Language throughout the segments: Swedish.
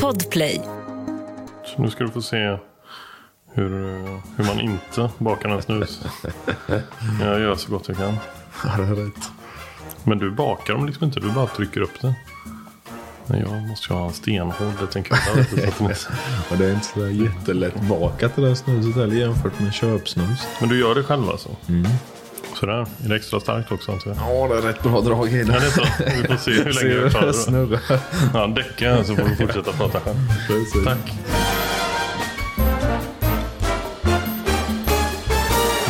Podplay. Så nu ska du få se hur, hur man inte bakar en snus. Jag gör så gott jag kan. Ja, det är rätt. Men du bakar dem liksom inte, du bara trycker upp det. Men jag måste ju ha en stenhård liten inte- Och det är inte så där jättelätt bakat det där snuset heller jämfört med köpsnus. Men du gör det själv alltså? Sådär, är det extra starkt också antar jag? Ja, det är rätt bra drag i det. Ja, det är så. Vi får se hur länge Ser klarar det snurrar. Ja, däcka så får du fortsätta prata. Tack.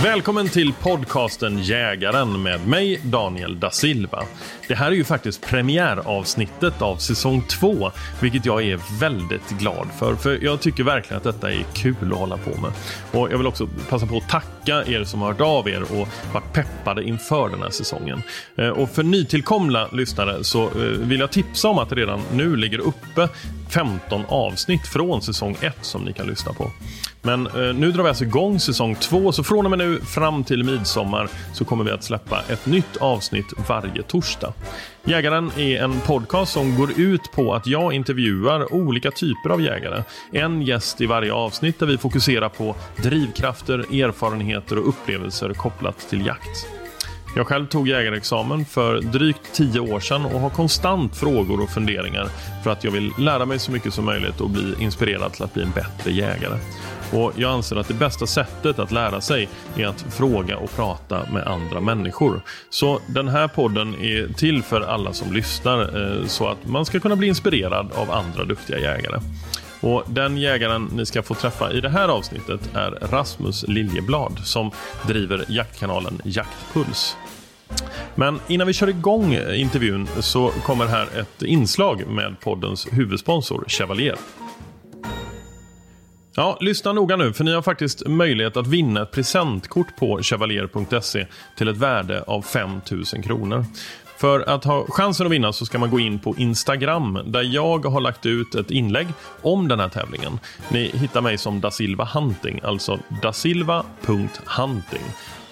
Välkommen till podcasten Jägaren med mig, Daniel da Silva. Det här är ju faktiskt premiäravsnittet av säsong 2, vilket jag är väldigt glad för. För jag tycker verkligen att detta är kul att hålla på med. Och jag vill också passa på att tacka er som har hört av er och varit peppade inför den här säsongen. Eh, och för nytillkomna lyssnare så eh, vill jag tipsa om att det redan nu ligger uppe 15 avsnitt från säsong 1 som ni kan lyssna på. Men eh, nu drar vi alltså igång säsong två, så från och med nu fram till midsommar så kommer vi att släppa ett nytt avsnitt varje torsdag. Jägaren är en podcast som går ut på att jag intervjuar olika typer av jägare. En gäst i varje avsnitt där vi fokuserar på drivkrafter, erfarenheter och upplevelser kopplat till jakt. Jag själv tog jägarexamen för drygt tio år sedan och har konstant frågor och funderingar för att jag vill lära mig så mycket som möjligt och bli inspirerad till att bli en bättre jägare. Och Jag anser att det bästa sättet att lära sig är att fråga och prata med andra människor. Så den här podden är till för alla som lyssnar eh, så att man ska kunna bli inspirerad av andra duktiga jägare. Och Den jägaren ni ska få träffa i det här avsnittet är Rasmus Liljeblad som driver jaktkanalen Jaktpuls. Men innan vi kör igång eh, intervjun så kommer här ett inslag med poddens huvudsponsor Chevalier. Ja, lyssna noga nu för ni har faktiskt möjlighet att vinna ett presentkort på chevalier.se till ett värde av 5000 kronor. För att ha chansen att vinna så ska man gå in på Instagram där jag har lagt ut ett inlägg om den här tävlingen. Ni hittar mig som Da Silva Hunting, alltså dasilva.hunting.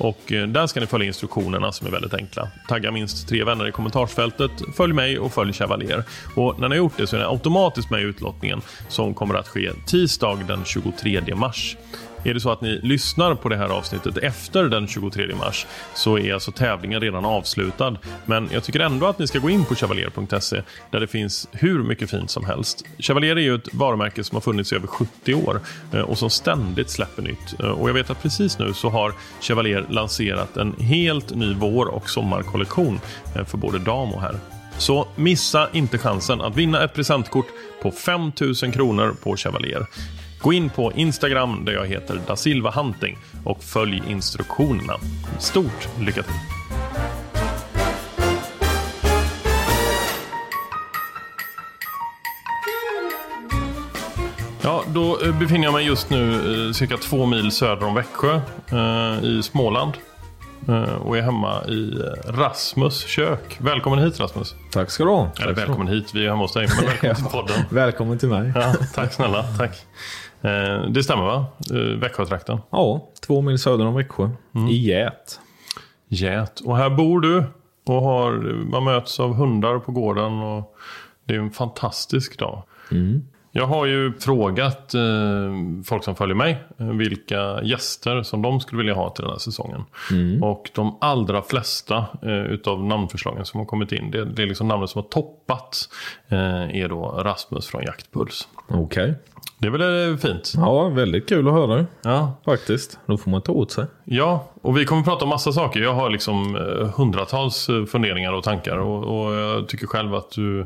Och eh, där ska ni följa instruktionerna som är väldigt enkla. Tagga minst tre vänner i kommentarsfältet, följ mig och följ Chevalier. Och när ni har gjort det så är ni automatiskt med i utlottningen som kommer att ske tisdag den 23 mars. Är det så att ni lyssnar på det här avsnittet efter den 23 mars så är alltså tävlingen redan avslutad. Men jag tycker ändå att ni ska gå in på chevalier.se där det finns hur mycket fint som helst. Chevalier är ju ett varumärke som har funnits i över 70 år eh, och som ständigt släpper nytt. Eh, och jag vet att precis nu så har Chevalier lanserat en helt ny vår och sommarkollektion eh, för både dam och herr. Så missa inte chansen att vinna ett presentkort på 5000 kronor på Chevalier. Gå in på Instagram där jag heter Da Silva Hunting och följ instruktionerna. Stort lycka till! Ja, då eh, befinner jag mig just nu eh, cirka två mil söder om Växjö eh, i Småland. Och är hemma i Rasmus kök. Välkommen hit Rasmus. Tack ska du ha. Eller välkommen hit, vi är hemma hos dig. Men välkommen till podden. Välkommen till mig. Ja, tack snälla, tack. Eh, det stämmer va? Eh, Växjötrakten. Ja, två mil söder om Växjö. Mm. I Gät. Gät. Och här bor du och har, man möts av hundar på gården. Och det är en fantastisk dag. Jag har ju frågat eh, folk som följer mig eh, vilka gäster som de skulle vilja ha till den här säsongen. Och de allra flesta eh, utav namnförslagen som har kommit in, det, det är liksom namnet som har toppat eh, är då Rasmus från Jaktpuls. Okej. Det är väl eh, fint? Ja, väldigt kul att höra Ja, faktiskt. Då får man ta åt sig. Ja, och vi kommer prata om massa saker. Jag har liksom eh, hundratals eh, funderingar och tankar och, och jag tycker själv att du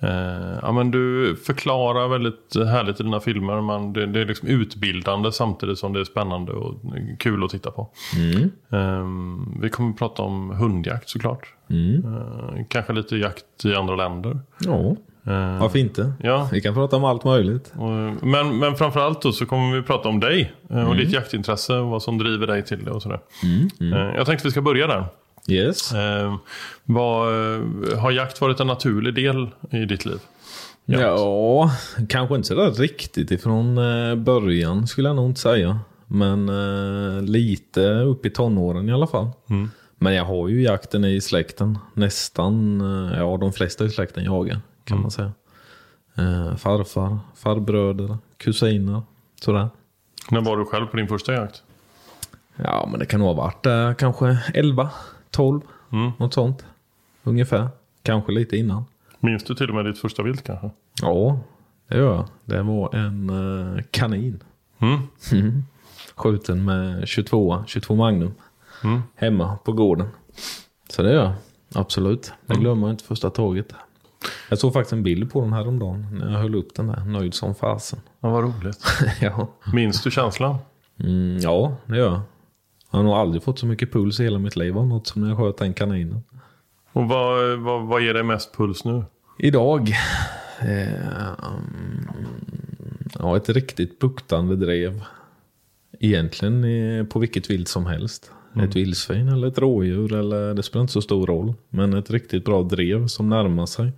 eh, ja, men du förklarar väldigt härligt i dina filmer. Man, det, det är liksom utbildande samtidigt som det är spännande och kul att titta på. Eh, vi kommer prata om hundjakt såklart. Eh, kanske lite jakt i andra länder. Ja, Eh, varför inte? ja, Vi kan prata om allt möjligt. och- men, men framförallt då så kommer vi prata om dig eh, och ditt jaktintresse och vad som driver dig till det och sådär. Eh, Jag tänkte vi ska börja där. Yes. Vad, har jakt varit en naturlig del i ditt liv? Jakt. Ja, kanske inte sådär riktigt ifrån början skulle jag nog inte säga. Men lite upp i tonåren i alla fall. Men jag har ju jakten i släkten. Nästan, ja de flesta i släkten jagar kan man säga. Eh, farfar, farbröder, kusiner. Sådär. När var du själv på din första jakt? Ja, men det kan nog ha varit eh, kanske 11, 12, Mm. något sånt. Ungefär. Kanske lite innan. Minns du till och med ditt första vilt kanske? Ja, det gör jag. Det var en eh, kanin. Mm. Skjuten med 22, 22 Magnum. Mm. Hemma på gården. Så det gör jag. Absolut. Det glömmer jag inte första taget. Jag såg faktiskt en bild på den här om dagen när jag höll upp den där. Nöjd som fasen. Ja, vad roligt. ja. Minns du känslan? Mm, ja, det gör jag. Jag har nog aldrig fått så mycket puls i hela mitt liv av något som när jag sköt den kaninen. Och vad, vad, vad ger dig mest puls nu? Idag. Eh, ja, ett riktigt buktande drev. Egentligen eh, på vilket vilt som helst. Ett vildsvin eller ett rådjur eller det spelar inte så stor roll. Men ett riktigt bra drev som närmar sig.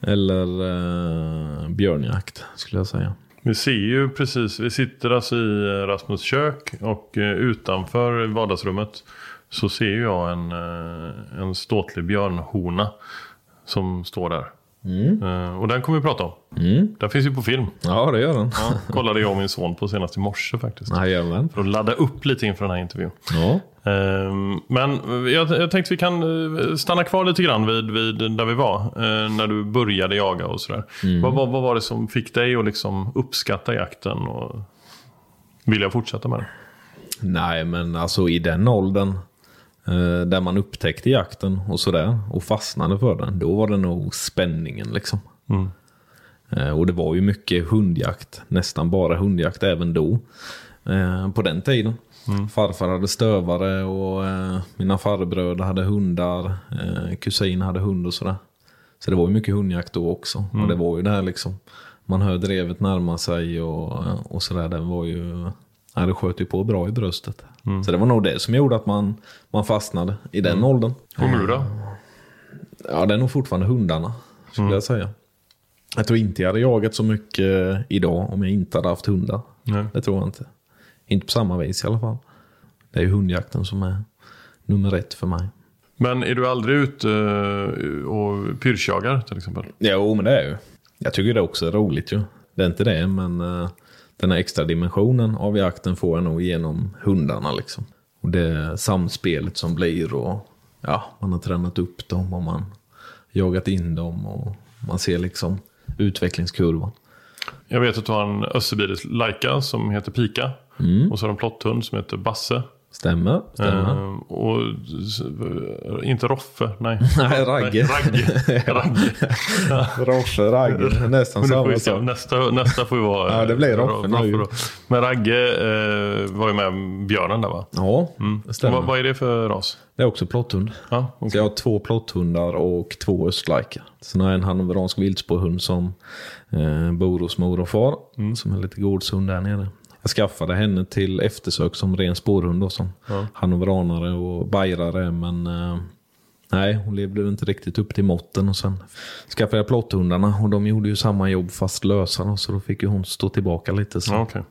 Eller eh, björnjakt skulle jag säga. Vi ser ju precis, vi sitter alltså i eh, Rasmus kök och eh, utanför vardagsrummet så ser jag en, eh, en ståtlig björnhona som står där. Eh, Och den kommer vi prata om. Mm. Den finns ju på film. Ja, det gör den. Ja, kollade jag och min son på senast i morse faktiskt. Jajamän. För att ladda upp lite inför den här intervjun. Ja. Ehm, Men jag, jag tänkte vi kan eh, stanna kvar lite grann vid, vid där vi var. eh, När du började jaga och sådär. Vad, vad, vad var det som fick dig att liksom uppskatta jakten och vilja fortsätta med det? Nej, men alltså i den åldern där man upptäckte jakten och sådär och fastnade för den, då var det nog spänningen liksom. Mm. Eh, och det var ju mycket hundjakt, nästan bara hundjakt även då. Eh, på den tiden. Farfar hade stövare och eh, mina farbröder hade hundar. Eh, kusin hade hund och sådär. Så det var ju mycket hundjakt då också. Och det var ju det här liksom. Man hör drevet närma sig och, och sådär. Det var ju... Ja, det sköt ju på bra i bröstet. Så det var nog det som gjorde att man, man fastnade i den åldern. Och nu då? Ja, det är nog fortfarande hundarna, skulle jag säga. Jag tror inte jag hade jagat så mycket idag om jag inte hade haft hundar. Nej. Det tror jag inte. Inte på samma vis i alla fall. Det är ju hundjakten som är nummer ett för mig. Men är du aldrig ute eh, och pyrschjagar till exempel? Jo, men det är ju. Jag tycker det också är roligt ju. Det är inte det, men eh, den här extra dimensionen av jakten får jag nog genom hundarna liksom. Och det samspelet som blir och ja, man har tränat upp dem och man jagat in dem och man ser liksom utvecklingskurvan. Jag vet att du har en Össebilis Laika som heter Pika. Och så har du en plotthund som heter Basse. Stämmer, stämmer. Eh, och s- inte Roffe, nej. Nej, Ragge. Nej, Ragge. Ragge. Roffe, Ragge, nästan samma sak. nästa, nästa får ju vara... Ja, det blir Roffe Roffe då. Men Ragge eh, var ju med björnen där va? Ja, Och stämmer. Vad, vad är det för ras? Det är också plotthund. Ja, okej. Så jag har två plotthundar och två östlajkar. Sen har jag en hannoveransk viltspårhund som eh, bor hos mor och far. Som är lite gårdshund där nere. Jag skaffade henne till eftersök som ren spårhund som hannoveranare och bajrare. Men eh, nej, hon levde inte riktigt upp till måtten. Och sen skaffade jag plotthundarna och de gjorde ju samma jobb fast lösa. Så då fick ju hon stå tillbaka lite. Så. Ja, okej.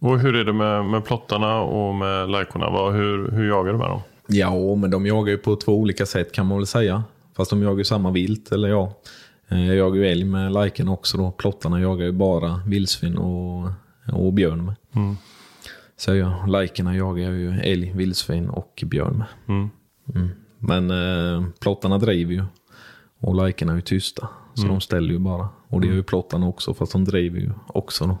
Och hur är det med, med plottarna och med lajkorna? Hur, hur jagar du med dem? Ja, men de jagar ju på två olika sätt kan man väl säga. Fast de jagar ju samma vilt, eller ja. Eh, Jag jagar ju älg med liken också då. Plottarna jagar ju bara vildsvin och, och björn med. Så ja, likerna jagar jag ju älg, vildsvin och björn med. Mm. Mm. Men eh, plottarna driver ju. Och likerna är ju tysta. Så de ställer ju bara. Och det gör ju plottarna också, fast de driver ju också då.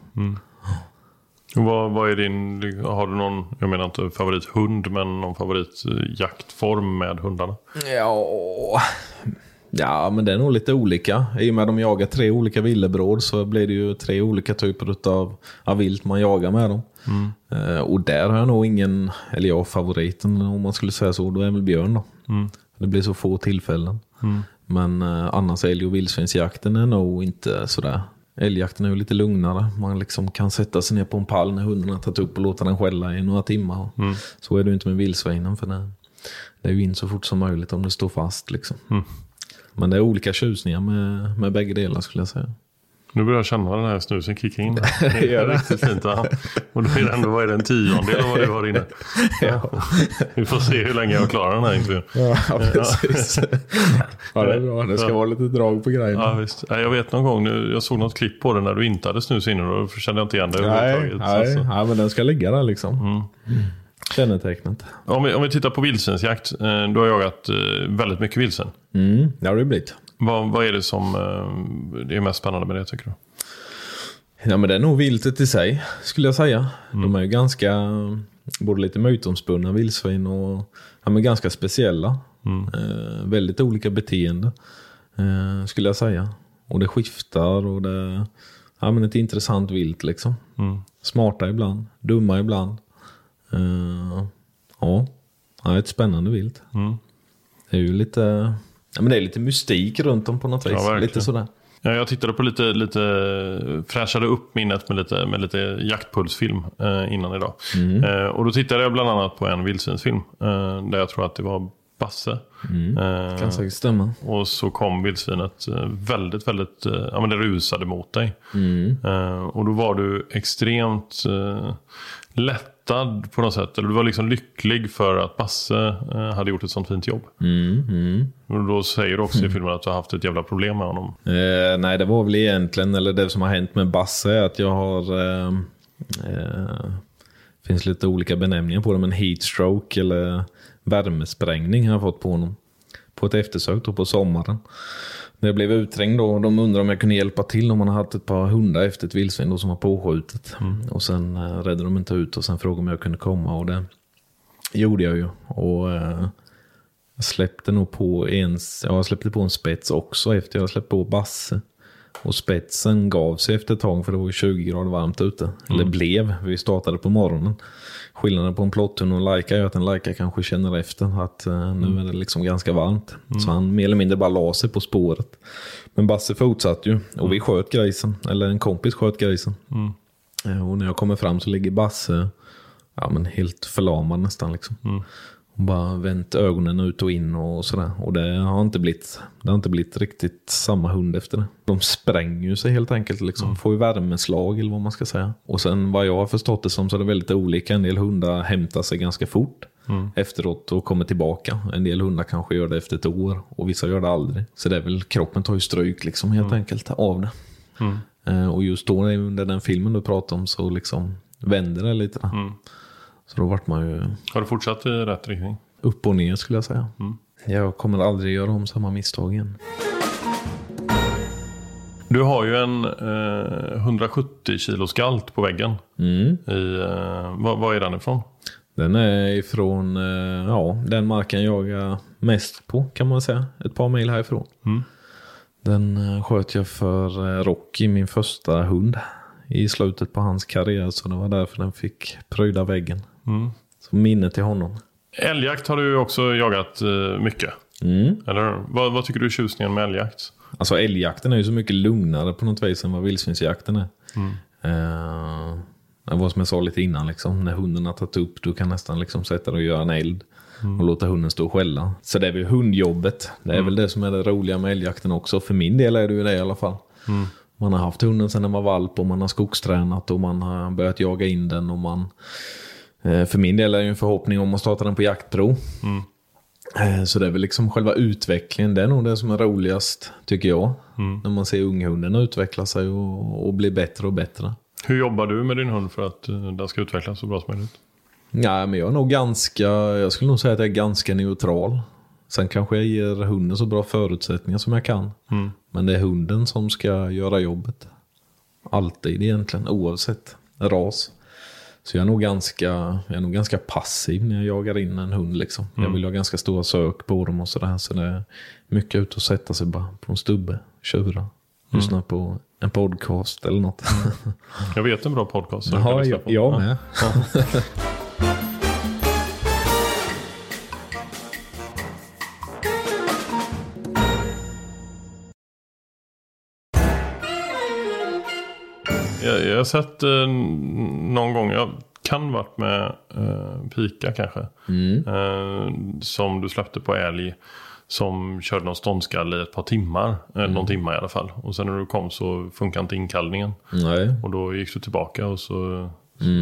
Och Vad, vad är din, har du någon, jag menar inte favorithund, men någon favoritjaktform med hundarna? Ja, ja, men det är nog lite olika. I och med att de jagar tre olika villebråd så blir det ju tre olika typer av, av vilt man jagar med dem. Eh, och där har jag nog ingen, eller jag favoriten om man skulle säga så, då är väl björn då. Det blir så få tillfällen. Men eh, annars älg och vildsvinsjakten är nog inte sådär. Älgjakten är ju lite lugnare. Man liksom kan sätta sig ner på en pall när hunden har tagit upp och låta den skälla i några timmar. Så är det ju inte med vildsvinen för det, det är ju in så fort som möjligt om det står fast. Liksom. Men det är olika tjusningar med, med bägge delar skulle jag säga. Nu börjar jag känna den här snusen kicka in. Det är riktigt fint. Va? Och då är det ändå vad är det, en tiondel av vad du har inne. Ja. Vi får se hur länge jag klarar den här intervjun. Ja, precis. Ja, det är bra. Det ska vara lite drag på grejerna. Ja, visst. Jag vet någon gång, nu, jag såg något klipp på den när du inte hade snus inne. Då kände jag inte igen det Nej, nej. Ja, men den ska ligga där liksom. Mm. Kännetecknet. Om vi, om vi tittar på vildsvinsjakt. Eh, du har jagat eh, väldigt mycket vildsvin. Mm, det har det blivit. Vad, vad är det som eh, är mest spännande med det tycker du? Ja, men det är nog viltet i sig, skulle jag säga. Mm. De är ju ganska, både lite mytomspunna vildsvin och ja, men ganska speciella. Mm. Eh, väldigt olika beteende, eh, skulle jag säga. Och det skiftar och det ja, men ett intressant vilt liksom. Mm. Smarta ibland, dumma ibland. Uh, ja. ja, ett spännande vilt. Mm. Det är ju lite, ja, men det är lite mystik runt dem på något vis. Ja, lite sådär. Ja, jag tittade på lite, lite fräschade upp minnet med lite, med lite jaktpulsfilm eh, innan idag. Mm. Eh, och då tittade jag bland annat på en vildsvinsfilm. Eh, där jag tror att det var Basse. Mm. Eh, kan säkert stämma. Och så kom vildsvinet eh, väldigt, väldigt, ja men det rusade mot dig. Mm. Och då var du extremt lätt lättad på något sätt? Eller du var liksom lycklig för att Basse eh, hade gjort ett sånt fint jobb? Mm, mm. Och då säger du också i filmen att du har haft ett jävla problem med honom. Eh, nej, det var väl egentligen, eller det som har hänt med Basse är att jag har... Eh, eh, finns lite olika benämningar på det, men heatstroke eller värmesprängning har jag fått på honom. På ett eftersök då på sommaren. När jag blev utträngd då, de undrade om jag kunde hjälpa till om man hade haft ett par hundar efter ett vildsvin som var påskjutet. Mm. Och sen äh, räddade de inte ut och sen frågade om jag kunde komma och det gjorde jag ju. Och äh, jag släppte nog på en, ja, jag släppte på en spets också efter jag släppte på Basse. Och spetsen gav sig efter ett tag för det var 20 grader varmt ute. Mm. Eller blev, vi startade på morgonen. Skillnaden på en plotthund och en Laika är att en Laika kanske känner efter att uh, nu mm. är det liksom ganska varmt. Mm. Så han mer eller mindre bara la sig på spåret. Men Basse fortsatte ju och mm. vi sköt grisen. Eller en kompis sköt grisen. Uh, och när jag kommer fram så ligger Basse ja, men helt förlamad nästan. Liksom. Mm. Och bara vänt ögonen ut och in och sådär. Och det har inte blivit, det har inte blivit riktigt samma hund efter det. De spränger ju sig helt enkelt. Liksom. Mm. Får ju värmeslag eller vad man ska säga. Och sen vad jag har förstått det som så är det väldigt olika. En del hundar hämtar sig ganska fort mm. efteråt och kommer tillbaka. En del hundar kanske gör det efter ett år och vissa gör det aldrig. Så det är väl, kroppen tar ju stryk liksom helt mm. enkelt av det. Mm. Eh, och just då under den filmen du pratade om så liksom vänder det lite. Så då vart man ju... Har du fortsatt i rätt riktning? Upp och ner skulle jag säga. Mm. Jag kommer aldrig göra om samma misstag igen. Du har ju en eh, 170 kilos galt på väggen. Mm. I, eh, var, var är den ifrån? Den är ifrån eh, ja, den marken jag är mest på kan man säga. Ett par mil härifrån. Mm. Den eh, sköt jag för eh, Rocky, min första hund i slutet på hans karriär. Så det var därför den fick pryda väggen. Mm. Så minne till honom. Älgjakt har du också jagat uh, mycket. Mm. Eller vad, vad, tycker du är tjusningen med älgjakt? Alltså älgjakten är ju så mycket lugnare på något vis än vad vildsvinsjakten är. Mm. Uh, det var som jag sa lite innan, liksom, när hunden har tagit upp, du kan nästan liksom sätta dig och göra en eld. Mm. Och låta hunden stå och skälla. Så det är väl hundjobbet. Det är mm. väl det som är det roliga med älgjakten också. För min del är det ju det i alla fall. Mm. Man har haft hunden sedan den var valp och man har skogstränat och man har börjat jaga in den och man... Eh, för min del är det en förhoppning om att starta den på jaktprov. Mm. Eh, så det är väl liksom själva utvecklingen, det är nog det som är roligast tycker jag. Mm. När man ser unghunden utveckla sig och, och bli bättre och bättre. Hur jobbar du med din hund för att eh, den ska utvecklas så bra som möjligt? Ja, men jag är nog ganska, jag skulle nog säga att jag är ganska neutral. Sen kanske jag ger hunden så bra förutsättningar som jag kan. Mm. Men det är hunden som ska göra jobbet. Alltid egentligen, oavsett ras. Så jag är nog ganska, jag är nog ganska passiv när jag jagar in en hund. Liksom. Mm. Jag vill ha ganska stora sök på dem och sådär. Så det är mycket ut och sätta sig bara på en stubbe, tjura, mm. lyssna på en podcast eller något. Mm. Jag vet en bra podcast. Jaha, jag, jag med. Ja. Jag, har sett eh, någon gång, jag kan varit med eh, Pika kanske. Mm. Eh, som du släppte på älg. som körde någon ståndskall i ett par timmar. Eller någon timme i alla fall. Och sen när du kom så funkar inte inkallningen. Nej. Och då gick du tillbaka och så...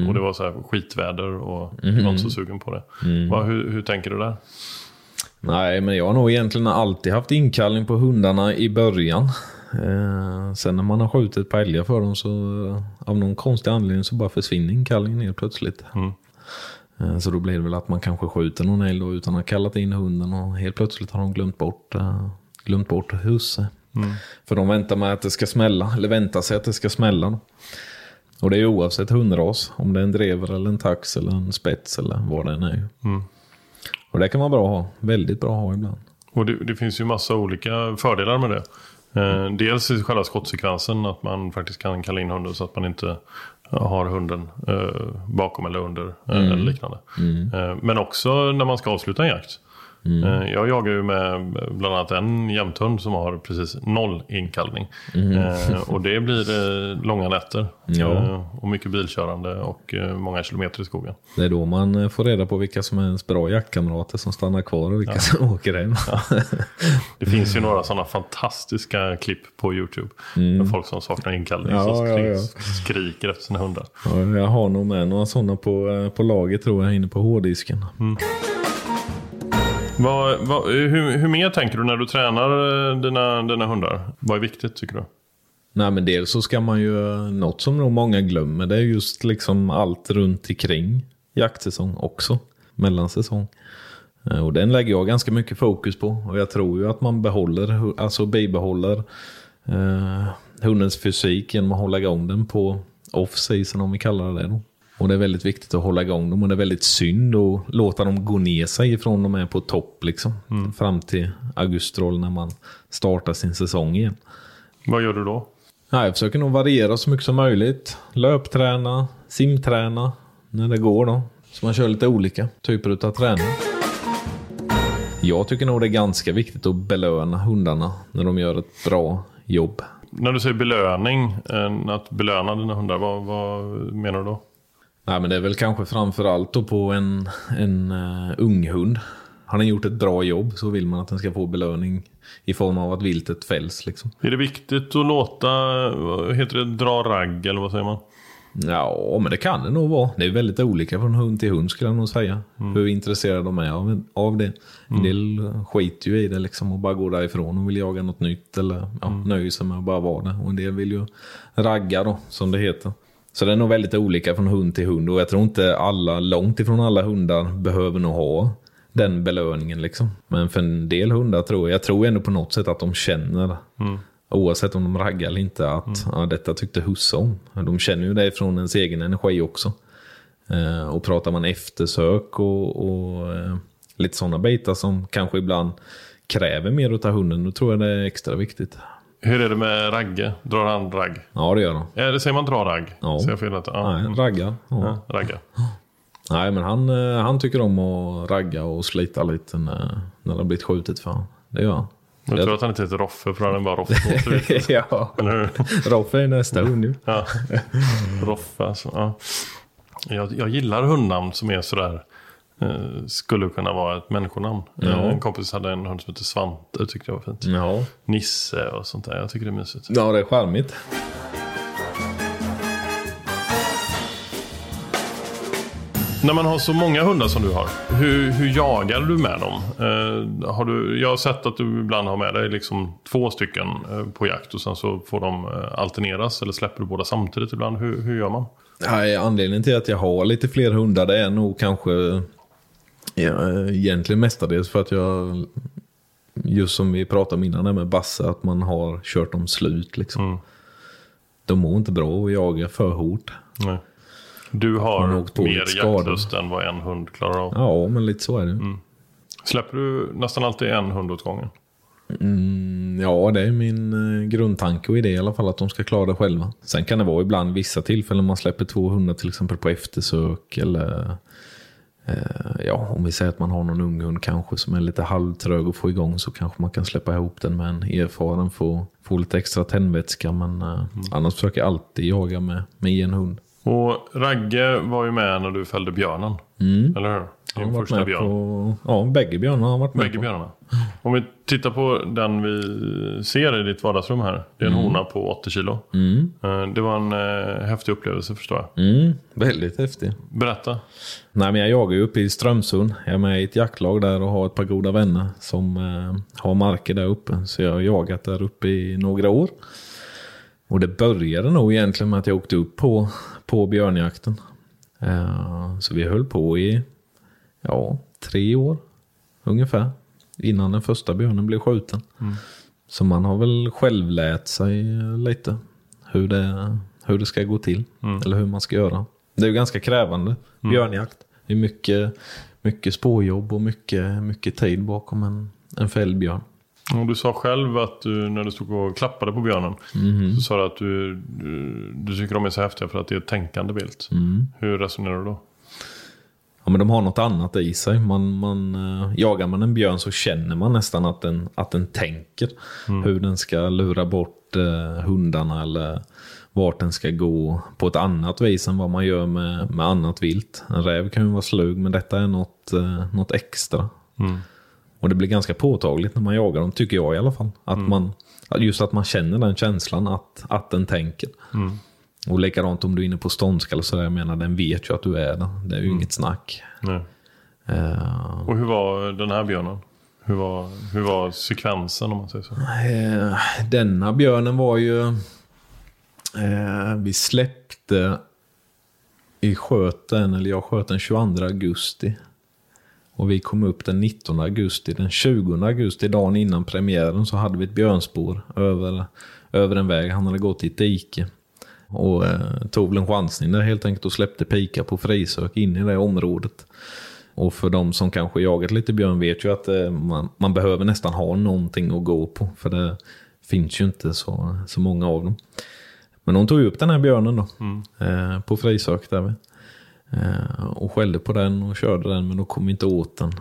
Och det var så här skitväder och jag var inte så sugen på det. Va, hur, hur tänker du där? Nej, men jag har nog egentligen alltid haft inkallning på hundarna i början. Eh, sen när man har skjutit par älgar för dem så eh, av någon konstig anledning så bara försvinner inkallningen helt plötsligt. Mm. Eh, så då blir det väl att man kanske skjuter någon älg då utan att ha kallat in hunden och helt plötsligt har de glömt bort, eh, glömt bort husse. För de väntar med att det ska smälla, eller väntar sig att det ska smälla. Då. Och det är oavsett hundras, om det är en drever eller en tax eller en spets eller vad det än är. Mm. Och det kan vara bra att ha, väldigt bra att ha ibland. Och det, det finns ju massa olika fördelar med det. Eh, dels i själva skottsekvensen att man faktiskt kan kalla in hunden så att man inte har hunden eh, bakom eller under eh, eller liknande. Eh, men också när man ska avsluta en jakt. Eh, jag jagar ju med bland annat en jämthund som har precis noll inkallning. Eh, och det blir eh, långa nätter. Ja. Och mycket bilkörande och många kilometer i skogen. Det är då man får reda på vilka som är ens bra jaktkamrater som stannar kvar och vilka som åker hem. Det finns ju några sådana fantastiska klipp på YouTube. Med folk som saknar inkallning. Ja, som ja, skri- ja. skriker efter sina hundar. Ja, jag har nog med några sådana på, på lager tror jag inne på hårddisken. Vad, vad, hur, hur mer tänker du när du tränar eh, dina, dina hundar? Vad är viktigt tycker du? Nej men dels så ska man ju, något som nog många glömmer, det är just liksom allt runt omkring jaktsäsong också. Mellansäsong. Eh, och den lägger jag ganska mycket fokus på. Och jag tror ju att man behåller, alltså bibehåller eh, hundens fysik genom att hålla igång den på off-season om vi kallar det då. Och det är väldigt viktigt att hålla igång dem och det är väldigt synd att låta dem gå ner sig ifrån de är på topp liksom. Fram till augustrol när man startar sin säsong igen. Vad gör du då? Ja, jag försöker nog variera så mycket som möjligt. Löpträna, simträna när det går då. Så man kör lite olika typer av träning. Jag tycker nog det är ganska viktigt att belöna hundarna när de gör ett bra jobb. När du säger belöning, eh, att belöna dina hundar, vad, vad menar du då? Nej, men det är väl kanske framför allt då på en, en uh, ung hund. Har den gjort ett bra jobb så vill man att den ska få belöning i form av att viltet fälls. Liksom. Är det viktigt att låta, heter det, dra ragg eller vad säger man? Ja, men det kan det nog vara. Det är väldigt olika från hund till hund skulle jag nog säga. Hur intresserade de är av, av det. En del skiter ju i det liksom och bara går därifrån och vill jaga något nytt eller ja, nöjer sig med att bara vara det. Och en del vill ju ragga då, som det heter. Så det är nog väldigt olika från hund till hund och jag tror inte alla, långt ifrån alla hundar behöver nog ha den belöningen liksom. Men för en del hundar tror jag, jag tror ändå på något sätt att de känner Oavsett om de raggar eller inte, att ja, detta tyckte husse om. De känner ju det från ens egen energi också. Eh, och pratar man eftersök och, och eh, lite sådana bitar som kanske ibland kräver mer av hunden, då tror jag det är extra viktigt. Hur är det med Ragge? Drar han ragg? Ja, det gör de. Är det, säger man dra ragg? Ja. Säger jag fel? Ja. Nej, raggar. Ja. Ja, ragga. Nej, men han, eh, han tycker om att ragga och slita lite när, när det har blivit skjutet för honom. Det gör han. Jag tror att han inte heter Roffe för han är bara Roffe. ja? Roffe är nästa hund ju. Ja. Roffe alltså. Ja. Jag, jag gillar hundnamn som är sådär. Eh, skulle kunna vara ett människonamn. Ja. Eh, en kompis hade en hund som hette Svante. Det tyckte jag var fint. Ja. Nisse och sånt där. Jag tycker det är mysigt. ja, det är charmigt. När man har så många hundar som du har. Hur, hur jagar du med dem? Eh, har du, jag har sett att du ibland har med dig liksom två stycken eh, på jakt. Och sen så får de alterneras. Eller släpper du båda samtidigt ibland? Hur, hur gör man? Nej, anledningen till att jag har lite fler hundar det är nog kanske ja, egentligen mestadels för att jag, just som vi pratade om innan med Basse, att man har kört dem slut. Liksom. Mm. De mår inte bra att jaga för hårt. Nej. Du har mer jaktlust än vad en hund klarar av. Ja, men lite så är det. Släpper du nästan alltid en hund åt gången? Mm, ja, det är min eh, grundtanke och idé i alla fall att de ska klara det själva. Sen kan det vara ibland vissa tillfällen man släpper två hundar till exempel på eftersök eller ja, om vi säger att man har någon ung hund kanske som är lite halvtrög att få igång så kanske man kan släppa ihop den med en erfaren få, få lite extra tändvätska men eh, annars försöker jag alltid jaga med, med en hund. Och Ragge var ju med när du fällde björnen. Eller hur? Han första med björn. på... Ja, bägge björnarna har varit med Bägge på. björnarna. Om vi tittar på den vi ser i ditt vardagsrum här. Det är en hona på 80 kilo. Mm. Eh, Det var en eh, häftig upplevelse förstår jag. Mm, väldigt häftig. Berätta. Nej, men jag jagar ju uppe i Strömsund. Jag är med i ett jaktlag där och har ett par goda vänner som eh, har marker där uppe. Så jag har jagat där uppe i några år. Och det började nog egentligen med att jag åkte upp på, på björnjakten. Eh, så vi höll på i ja, tre år ungefär. Innan den första björnen blev skjuten. Så man har väl själv lärt sig lite hur det, hur det ska gå till. Eller hur man ska göra. Det är ju ganska krävande björnjakt. Det är mycket, mycket spårjobb och mycket, mycket tid bakom en, en fälld björn. Och du sa själv att du, när du stod och klappade på björnen. Så sa du att du, du, du tycker de är så häftiga för att det är ett tänkande vilt. Hur resonerar du då? Ja, men de har något annat i sig. Man, man, eh, jagar man en björn så känner man nästan att den, att den tänker. Hur den ska lura bort eh, hundarna eller vart den ska gå på ett annat vis än vad man gör med, med annat vilt. En räv kan ju vara slug men detta är något, eh, något extra. Och det blir ganska påtagligt när man jagar dem, tycker jag i alla fall. Att man, just att man känner den känslan att, att den tänker. Och likadant om du är inne på ståndskall så jag menar den vet ju att du är där. Det är ju inget snack. Nej. Eh, Och hur var den här björnen? Hur var, hur var sekvensen om man säger så? eh, denna björnen var ju... Eh, vi släppte i sköten, eller jag sköt den 22 augusti. Och vi kom upp den 19 augusti. Den 20 augusti, dagen innan premiären, så hade vi ett björnspår över, över en väg. Han hade gått i ett dike. Och eh, tog väl en chansning där helt enkelt och släppte pika på frisök in i det området. Och för de som kanske jagat lite björn vet ju att eh, man, man behöver nästan ha någonting att gå på. För det finns ju inte så, så många av dem. Men de tog upp den här björnen då. Eh, på frisök där vi. Eh, och skällde på den och körde den men då kom vi inte åt den.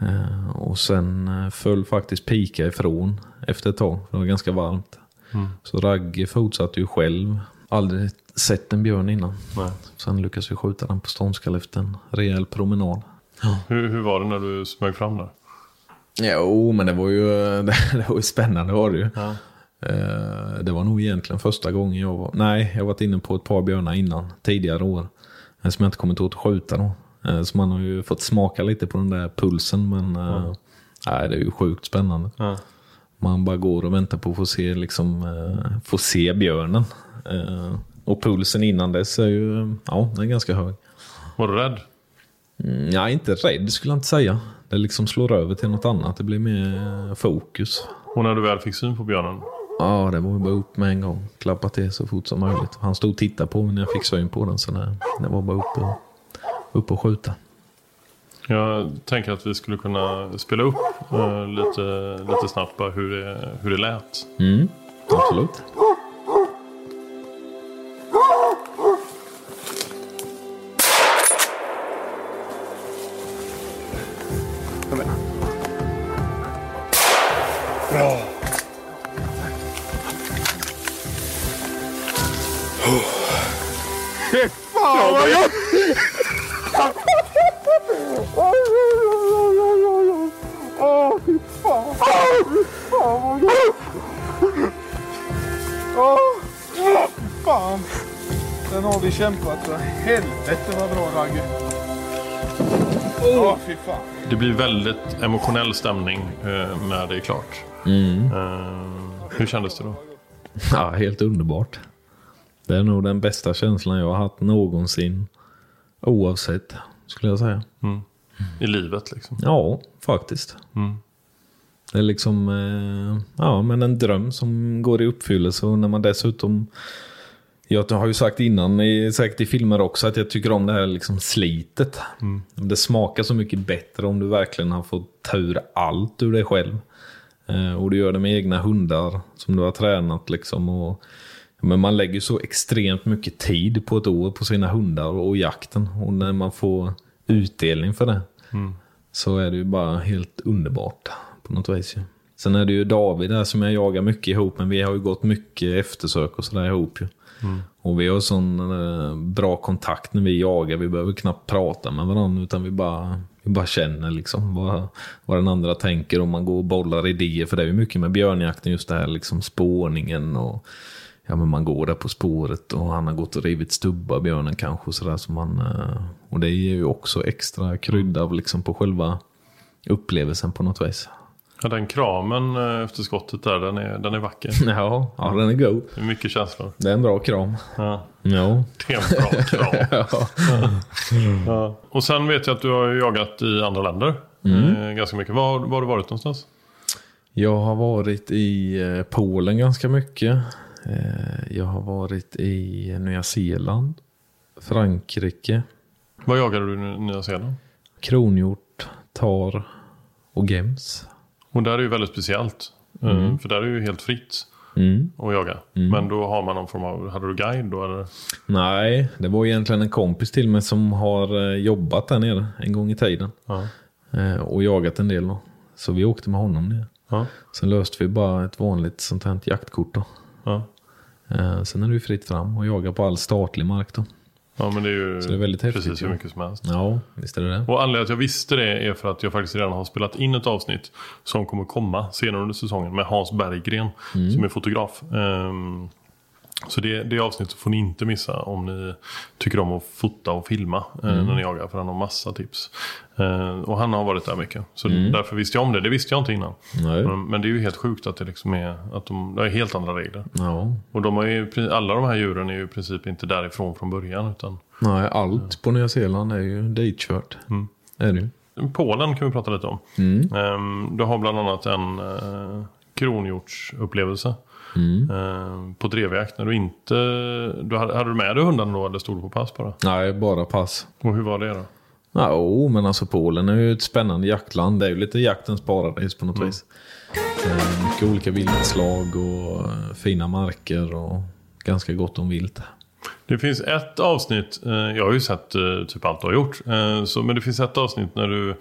Eh, och sen föll faktiskt pika ifrån efter ett tag. För det var ganska varmt. Så Ragge fortsatte ju själv. Aldrig sett en björn innan. Nej. Sen lyckades vi skjuta den på ståndskall efter en rejäl promenad. Hur, hur var det när du smög fram där? Jo, men det var ju, det var ju spännande var det ju. Ja. Eh, Det var nog egentligen första gången jag var... Nej, jag har varit inne på ett par björnar innan, tidigare år. eh, Som jag inte kommit åt att skjuta då. Eh, Så man har ju fått smaka lite på den där pulsen, men... eh, Nej, det är ju sjukt spännande. Ja. Man bara går och väntar på att få se, liksom, få se björnen. Eh, Och pulsen innan dess är ju, ja, den är ganska hög. Var du rädd? Mm, är inte rädd skulle jag inte säga. Det liksom slår över till något annat. Det blir mer eh, fokus. Och när du väl fick syn på björnen? Ja, det var bara upp med en gång. Klappa till så fort som möjligt. Han stod och tittade på mig när jag fick syn på den. Så det var bara upp och, upp och skjuta. Jag tänker att vi skulle kunna spela upp eh, lite, lite snabbt bara hur det, hur det lät. Mm, absolut. Det blir väldigt emotionell stämning eh, när det är klart. Eh, hur kändes det då? Ja, helt underbart. Det är nog den bästa känslan jag har haft någonsin. Oavsett, skulle jag säga. I livet liksom. Ja, faktiskt. Det är liksom eh, ja, men en dröm som går i uppfyllelse och när man dessutom jag har ju sagt innan, i- säkert i filmer också, att jag tycker om det här liksom slitet. Det smakar så mycket bättre om du verkligen har fått ta ur allt ur dig själv. Eh, och du gör det med egna hundar som du har tränat. Liksom, och, men man lägger så extremt mycket tid på ett år på sina hundar och jakten. Och när man får utdelning för det så är det ju bara helt underbart på något vis. Sen är det ju David där som jag jagar mycket ihop, men vi har ju gått mycket eftersök och sådär ihop ju. Och vi har sån eh, bra kontakt när vi jagar, vi behöver knappt prata med varandra utan vi bara Vi bara känner liksom vad, vad den andra tänker och man går och bollar idéer. För det är ju mycket med björnjakten, just det här liksom spårningen och ja, men man går där på spåret och han har gått och rivit stubbar, björnen kanske. Och, sådär, så man, eh, och det ger ju också extra krydda liksom, på själva upplevelsen på något vis. Ja, den kramen eh, efter skottet där, den är, den är vacker. Ja, ja den är god. Det är mycket känslor. Det är en bra kram. Ja, Ja. det är en bra kram. ja. Ja. Och sen vet jag att du har jagat i andra länder. Eh, ganska mycket. Var, var har du varit någonstans? Jag har varit i eh, Polen ganska mycket. Jag har varit i Nya Zeeland, Frankrike, Var jagade du i Nya Zeeland? kronhjort, tar och gems. Och där är ju väldigt speciellt. Eh, För där är det ju helt fritt Mm. att jaga. Men då har man någon form av, hade du guide då eller? Nej, det var egentligen en kompis till mig som har eh, jobbat där nere en gång i tiden. Ja. Eh, Och jagat en del då. Så vi åkte med honom ner. Ja. Sen löste vi bara ett vanligt sånt här jaktkort då. Ja. Sen är det ju fritt fram och jaga på all statlig mark då. Ja, men det är ju det är väldigt häftigt, precis hur mycket som helst. Ja, visst är det det. Och anledningen till att jag visste det är för att jag faktiskt redan har spelat in ett avsnitt som kommer komma senare under säsongen med Hans Berggren som är fotograf. Ehm, så det, det avsnittet får ni inte missa om ni tycker om att fota och filma eh, när ni jagar. För han har massa tips. Eh, och han har varit där mycket. Så därför visste jag om det. Det visste jag inte innan. Men, men det är ju helt sjukt att det liksom är, att de, det är helt andra regler. Ja. Och de har ju, alla de här djuren är ju i princip inte därifrån från början. Utan Nej, allt på Nya Zeeland är ju ditkört. Är det ju. Polen kan vi prata lite om. Mm. Ehm, du har bland annat en eh, kronhjortsupplevelse. Mm. ehm, på drevjakt. När du inte... Du hade, hade du med dig hunden då eller stod du på pass bara? Nej, bara pass. Och hur var det då? Ja, oh, men alltså Polen är ju ett spännande jaktland. Det är ju lite jaktens paradis på något vis. Eh, mycket olika viltslag och eh, fina marker och ganska gott om vilt. Det finns ett avsnitt, eh, jag har ju sett eh, typ allt du har gjort. Eh, så, men det finns ett avsnitt när du, eh,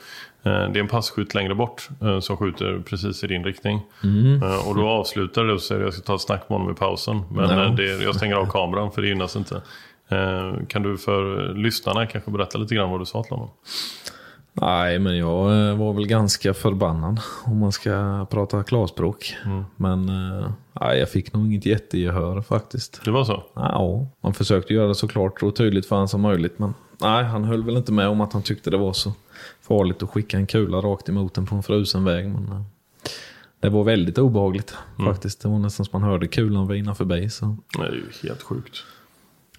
det är en passkytt längre bort eh, som skjuter precis i din riktning. Eh, och då avslutar det och säger jag ska ta ett snack med honom i pausen. Men eh, det, jag stänger av kameran för det gynnas inte. Eh, kan du för lyssnarna kanske berätta lite grann vad du sa till honom? Nej, men jag eh, var väl ganska förbannad om man ska prata klarspråk. Men eh, nej, jag fick nog inget jättegehör faktiskt. Det var så? Ja, man försökte göra det så klart och tydligt för han som möjligt. Men nej, han höll väl inte med om att han tyckte det var så farligt att skicka en kula rakt emot en på en frusen väg. Men eh, det var väldigt obehagligt faktiskt. Det var nästan som man hörde kulan vina förbi. Så. Det är ju helt sjukt.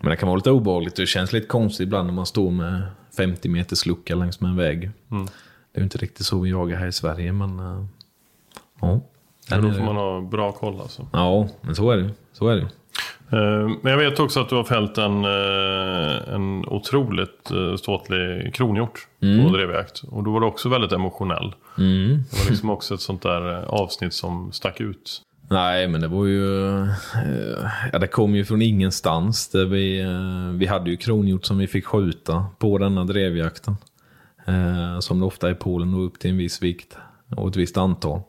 Men det kan vara lite obehagligt. Det känns lite konstigt ibland när man står med 50 meters lucka längs med en väg. Det är inte riktigt så vi jagar här i Sverige, men... eh, ja. Men Den då får man ha bra koll alltså. Ja, men så är det. Så är det Men jag vet också att du har fällt en, eh, en otroligt eh, ståtlig kronhjort på drevjakt. Och då var du också väldigt emotionell. Mm. Det var liksom också ett sånt där eh, avsnitt som stack ut. Nej, men det var ju... eh, Ja, det kom ju från ingenstans. Där vi, eh, vi hade ju kronhjort som vi fick skjuta på denna drevjakten. Eh, Som det ofta är i Polen, och upp till en viss vikt och ett visst antal.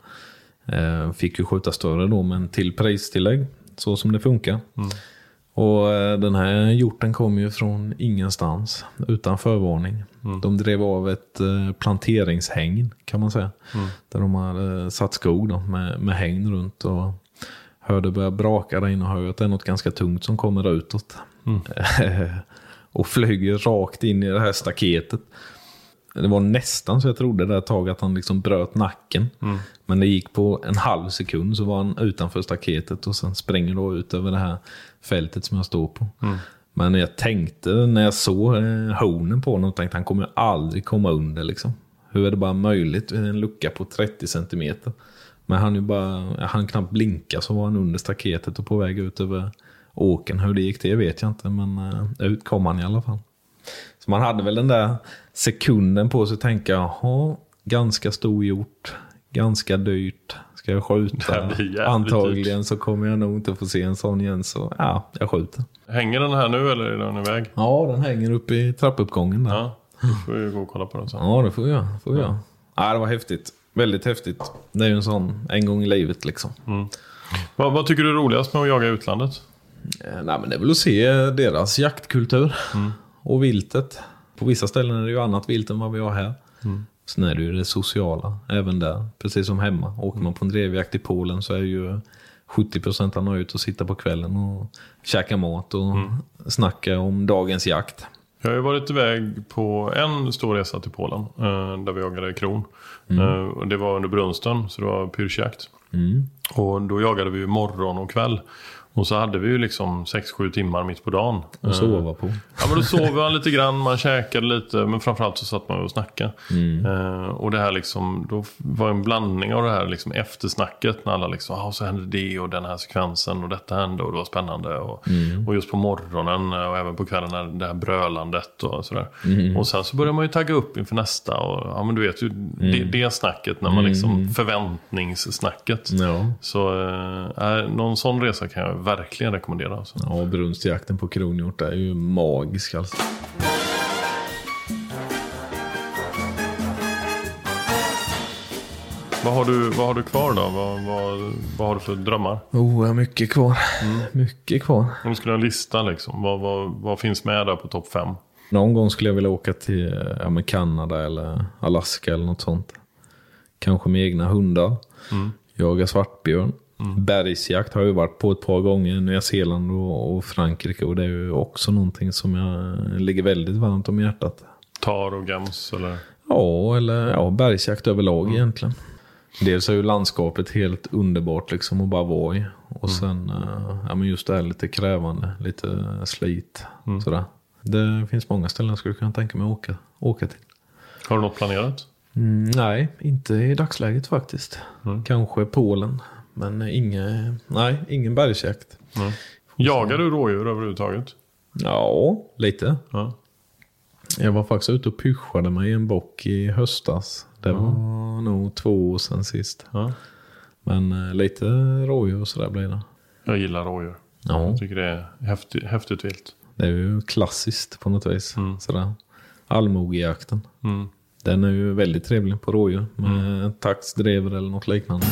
Eh, Fick ju skjuta större då, men till pristillägg. Så som det funkar. Och eh, den här hjorten kom ju från ingenstans, utan förvarning. De drev av ett eh, planteringshägn, kan man säga. Där de hade eh, satt skog då, med, med hägn runt. Och hörde börja braka där inne och hörde att det är något ganska tungt som kommer utåt. och flyger rakt in i det här staketet. Det var nästan så jag trodde där ett tag att han liksom bröt nacken. Men det gick på en halv sekund så var han utanför staketet och sen springer då ut över det här fältet som jag står på. Men jag tänkte när jag såg eh, hornen på honom, tänkte han kommer aldrig komma under liksom. Hur är det bara möjligt? En lucka på 30 centimeter. Men han ju bara, han knappt blinka så var han under staketet och på väg ut över åken. Hur det gick till vet jag inte, men eh, ut kom han i alla fall. Så man hade väl den där sekunden på sig att tänka, jaha, ganska stor hjort, ganska dyrt, ska jag skjuta? Antagligen så kommer jag nog inte få se en sån igen, så ja, jag skjuter. Hänger den här nu eller är den iväg? Ja, den hänger uppe i trappuppgången där. Ja, Ja, då får vi gå och kolla på den sen. det får jag. Får jag. Ja, det var häftigt. Väldigt häftigt. Det är ju en sån, en gång i livet liksom. Vad, vad tycker du är roligast med att jaga i utlandet? Eh, Nej, men det är väl att se deras jaktkultur och viltet. På vissa ställen är det ju annat vilt än vad vi har här. Sen är det ju det sociala även där, precis som hemma. Åker man på en drevjakt i Polen så är ju 70% av ut och sitta på kvällen och käka mat och snacka om dagens jakt. Jag har ju varit iväg på en stor resa till Polen. Eh, där vi jagade kron. Eh, och det var under brunsten, så det var pyrschjakt. Och då jagade vi morgon och kväll. Och så hade vi ju liksom 6-7 timmar mitt på dagen. Och sova på. Ja men då sov man lite grann, man käkade lite men framförallt så satt man och snackade. Eh, och det här liksom, då var en blandning av det här liksom eftersnacket när alla liksom, ah, så hände det och den här sekvensen och detta hände och det var spännande. Och, och just på morgonen och även på kvällen när det här brölandet och sådär. Och sen så börjar man ju tagga upp inför nästa och ja men du vet ju det, det snacket när man liksom, förväntningssnacket. Ja. Så eh, någon sån resa kan jag verkligen rekommendera. Alltså. Ja, brunstjakten på kronhjort är ju magisk alltså. Vad har du, vad har du kvar då? Vad, vad, vad har du för drömmar? Oh, jag har mycket kvar. Mycket kvar. Om du skulle ha en lista liksom. Vad, vad, vad finns med där på topp fem? Någon gång skulle jag vilja åka till ja, Kanada eller Alaska eller något sånt. Kanske med egna hundar. Jaga svartbjörn. Bergsjakt har jag varit på ett par gånger. Nya Zeeland och, och Frankrike. Och det är ju också någonting som jag ligger väldigt varmt om hjärtat. Tar och gams eller? Ja, eller ja, bergsjakt överlag egentligen. Dels är ju landskapet helt underbart liksom att bara vara i. Och sen eh, ja, men just det här lite krävande, lite slit. Sådär. Det finns många ställen jag skulle kunna tänka mig att åka, åka till. Har du något planerat? Mm, nej, inte i dagsläget faktiskt. Kanske Polen. Men inge, nej, ingen bergsjakt. Jagar du rådjur överhuvudtaget? Ja, lite. Ja. Jag var faktiskt ute och pyschade mig i en bock i höstas. Det var nog två år sedan sist. Ja. Men eh, lite rådjur och sådär blir det. Jag gillar rådjur. Ja, Jag tycker det är häftigt, häftigt vilt. det är ju klassiskt på något vis. Sådär. Allmogejakten. Mm. Den är ju väldigt trevlig på rådjur med taxdrever eller något liknande.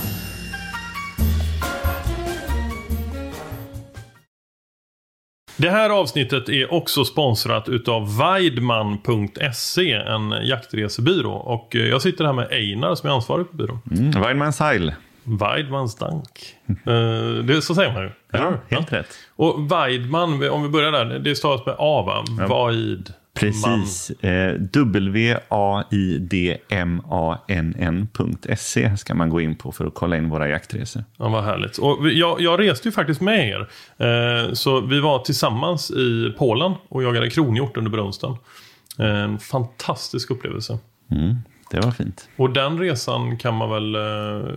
Det här avsnittet är också sponsrat utav Weidman.se, en jaktresebyrå. Och eh, jag sitter här med Einar som är ansvarig på byrån. Mm, Weidmans Heil. Weidmans Dank. Eh, det, så säger man ju. Ja, helt rätt. Och Weidman, om vi börjar där, det stavas med A va? Vaid. Precis. Eh, W-A-I-D-M-A-N-N.se ska man gå in på för att kolla in våra jaktresor. Ja, vad härligt. Och jag, jag reste ju faktiskt med er. Eh, så vi var tillsammans i Polen och jagade kronhjort under brunsten. En fantastisk upplevelse. Mm, det var fint. Och den resan kan man väl eh,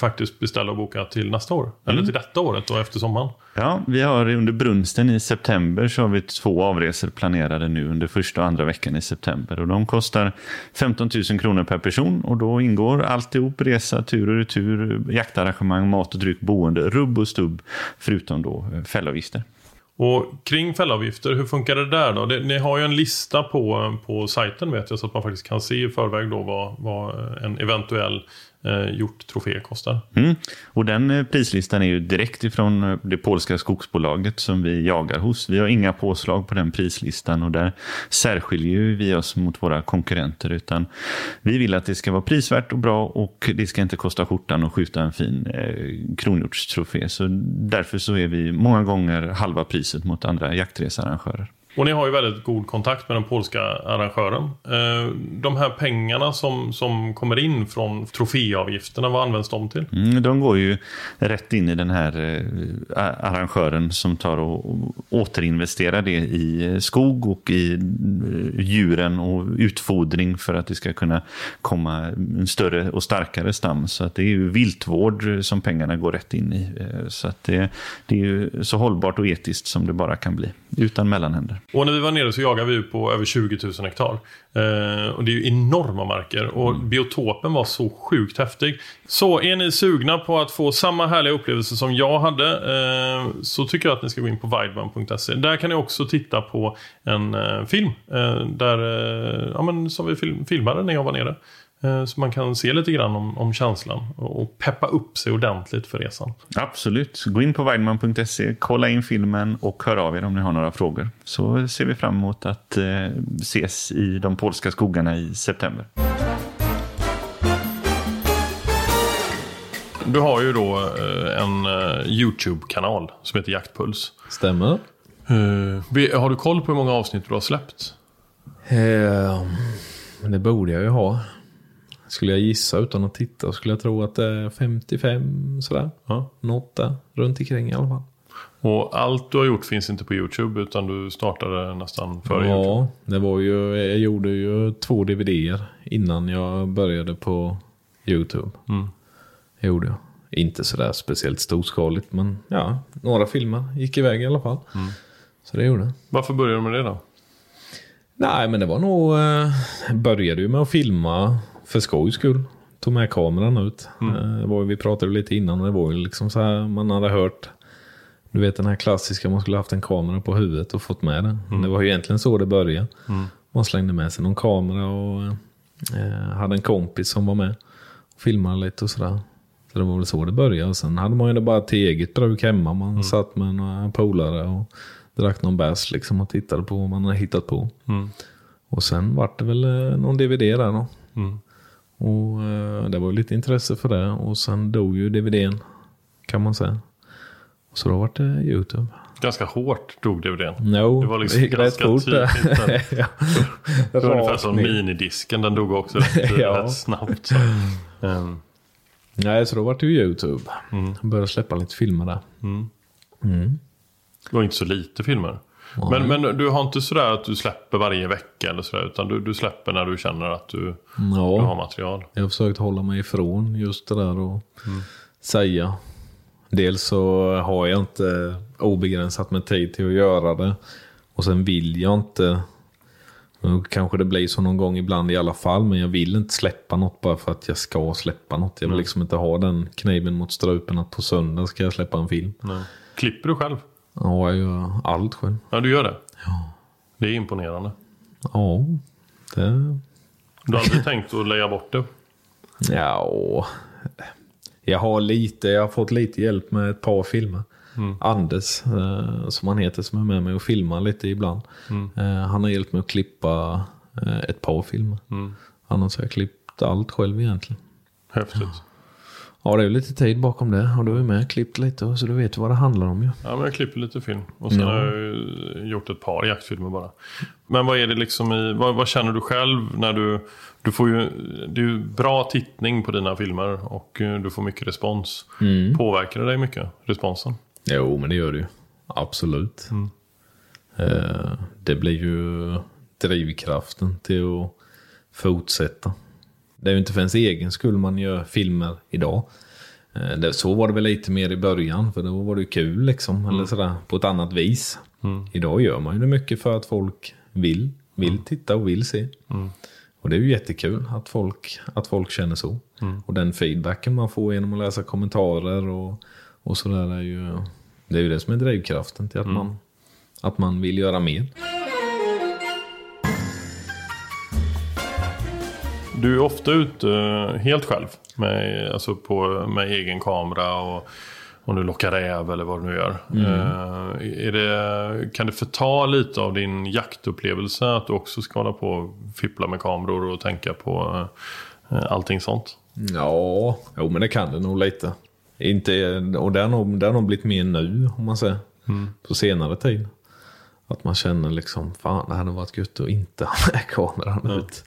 faktiskt beställa och boka till nästa år. Eller till detta året då efter sommaren. Ja, vi har under brunsten i september så har vi två avresor planerade nu under första och andra veckan i september. Och de kostar 15 000 kronor per person och då ingår alltihop resa, tur och retur, jaktarrangemang, mat och dryck, boende, rubb och stubb, förutom då eh, fällavgifter. Och kring fällavgifter, hur funkar det där då? Det, ni har ju en lista på, på sajten vet jag så att man faktiskt kan se i förväg då vad, vad en eventuell eh, hjorttrofé kostar. Mm. Och den eh, prislistan är ju direkt ifrån eh, det polska skogsbolaget som vi jagar hos. Vi har inga påslag på den prislistan och där särskiljer vi oss mot våra konkurrenter. Utan vi vill att det ska vara prisvärt och bra och det ska inte kosta skjortan att skjuta en fin eh, kronhjortstrofé. Så därför så är vi många gånger halva priset mot andra jaktresearrangörer. Och ni har ju väldigt god kontakt med den polska arrangören. Eh, de här pengarna som, som kommer in från troféavgifterna, vad används de till? Mm, de går ju rätt in i den här eh, arrangören som tar och återinvesterar det i skog och i eh, djuren och utfodring för att det ska kunna komma en större och starkare stam. Så att det är ju viltvård som pengarna går rätt in i. Så att det, det är ju så hållbart och etiskt som det bara kan bli, utan mellanhänder. Och när vi var nere så jagade vi på över 20 000 hektar. Eh, och det är ju enorma marker. Och biotopen var så sjukt häftig. Så är ni sugna på att få samma härliga upplevelse som jag hade eh, så tycker jag att ni ska gå in på weidman.se. Där kan ni också titta på en eh, film. Eh, där, eh, ja, men, som vi film, filmade när jag var nere. Eh, så man kan se lite grann om, om känslan och peppa upp sig ordentligt för resan. Absolut. Gå in på weidman.se, kolla in filmen och hör av er om ni har några frågor. Så ser vi fram emot att eh, ses i de polska skogarna i september. Du har ju då eh, en eh, YouTube-kanal som heter Jaktpuls. Stämmer. Har du koll på hur många avsnitt du har släppt? Uh, det borde jag ju ha. Skulle jag gissa utan att titta skulle jag tro att det är 55 sådär. Ja. Något där. Runt omkring i alla fall. Och allt du har gjort finns inte på YouTube utan du startade nästan före YouTube. Ja, det var ju, jag gjorde ju två DVDer innan jag började på YouTube. Mm. Gjorde jag. Inte sådär speciellt storskaligt men ja, några filmer gick iväg i alla fall. Så det gjorde jag. Varför började du med det då? Nej, men det var nog... Eh, började ju med att filma för skojs skull. Tog med kameran ut. Eh, det var, vi pratade lite innan och det var ju liksom så här man hade hört. Du vet den här klassiska, man skulle haft en kamera på huvudet och fått med den. Det var ju egentligen så det började. Man slängde med sig någon kamera och eh, hade en kompis som var med. Och filmade lite och sådär. Så det var väl så det började. Och sen hade man ju det bara till eget bruk hemma. Man satt med några polare och drack någon bärs liksom och tittade på vad man hade hittat på. Mm. Och sen vart det väl eh, någon DVD där då. Mm. Och eh, det var lite intresse för det. Och sen dog ju DVDn kan man säga. Och så då vart det YouTube. Ganska hårt dog DVDn. No, Det var liksom gick ganska tydligt. där. ja. Det var ungefär som ner. minidisken, den dog också rätt, Ja. rätt snabbt. Så. Ehm, Nej, så då vart det ju YouTube. Mm. Jag började släppa lite filmer där. det var inte så lite filmer. Men, men du har inte sådär att du släpper varje vecka eller sådär, utan du, du släpper när du känner att du, du har Ja, material. jag har försökt hålla mig ifrån just det där och säga. Dels så har jag inte obegränsat med tid till att göra det. Och sen vill jag inte Nu kanske det blir så någon gång ibland i alla fall, men jag vill inte släppa något bara för att jag ska släppa något. Jag vill liksom inte ha den kniven mot strupen att på söndag ska jag släppa en film. Nej. Klipper du själv? Ja, jag gör allt själv. Ja, du gör det? Det är imponerande. Ja, det... Du har aldrig tänkt att lägga bort det? Ja, jag har lite, jag har fått lite hjälp med ett par filmer. Anders, eh, som han heter, som är med mig och filmar lite ibland. Eh, han har hjälpt mig att klippa eh, ett par filmer. Annars har jag klippt allt själv egentligen. Häftigt. Ja, det är lite tid bakom det. Och du är med klippt lite, så du vet vad det handlar om ju. Ja, men jag klipper lite film. Och sen Ja. har jag gjort ett par jaktfilmer bara. Men vad är det liksom i, vad, vad känner du själv när du, du får ju, det är ju bra tittning på dina filmer och eh, du får mycket respons. Påverkar det dig mycket, responsen? Jo, men det gör det ju. Absolut. Eh, det blir ju drivkraften till att fortsätta. Det är ju inte för ens egen skull man gör filmer idag. Eh, det, så var det väl lite mer i början, för då var det kul liksom. Eller sådär, på ett annat vis. Idag gör man ju det mycket för att folk vill. Vill titta och vill se. Och det är ju jättekul att folk, att folk känner så. Och den feedbacken man får genom att läsa kommentarer och, och sådär är ju, det är ju det som är drivkraften till att, man, att man vill göra mer. Du är ofta ute eh, helt själv. Med, alltså på, med egen kamera och om du lockar räv eller vad du nu gör. Eh, är det, kan det förta lite av din jaktupplevelse att du också ska hålla på och fippla med kameror och tänka på eh, allting sånt? Ja, jo men det kan det nog lite. Inte, och det har, nog, det har nog blivit mer nu, om man säger. På senare tid. Att man känner liksom, fan det hade varit gött att inte ha med kameran ut.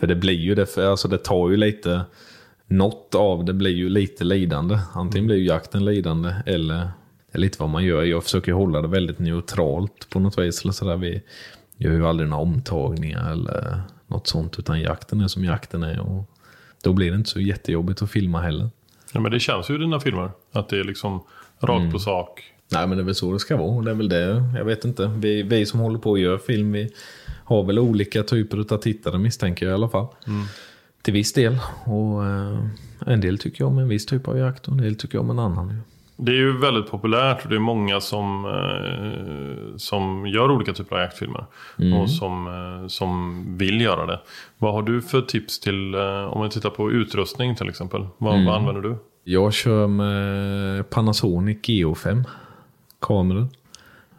För det blir ju det, för, alltså det tar ju lite, något av det blir ju lite lidande. Antingen blir ju jakten lidande eller det är lite vad man gör. Jag försöker hålla det väldigt neutralt på något vis. Eller sådär. Vi gör ju aldrig några omtagningar eller något sånt. Utan jakten är som jakten är. Och då blir det inte så jättejobbigt att filma heller. Ja, men det känns ju i dina filmer. Att det är liksom rakt på sak. Nej men det är väl så det ska vara. Det är väl det, jag vet inte. Vi, vi som håller på och gör film, vi har väl olika typer av tittare misstänker jag i alla fall. Till viss del. Och eh, en del tycker jag om en viss typ av jakt och en del tycker jag om en annan. Det är ju väldigt populärt och det är många som, eh, som gör olika typer av jaktfilmer. Och som, eh, som vill göra det. Vad har du för tips till, om vi tittar på utrustning till exempel? Vad, vad använder du? Jag kör med Panasonic GO5 kameror.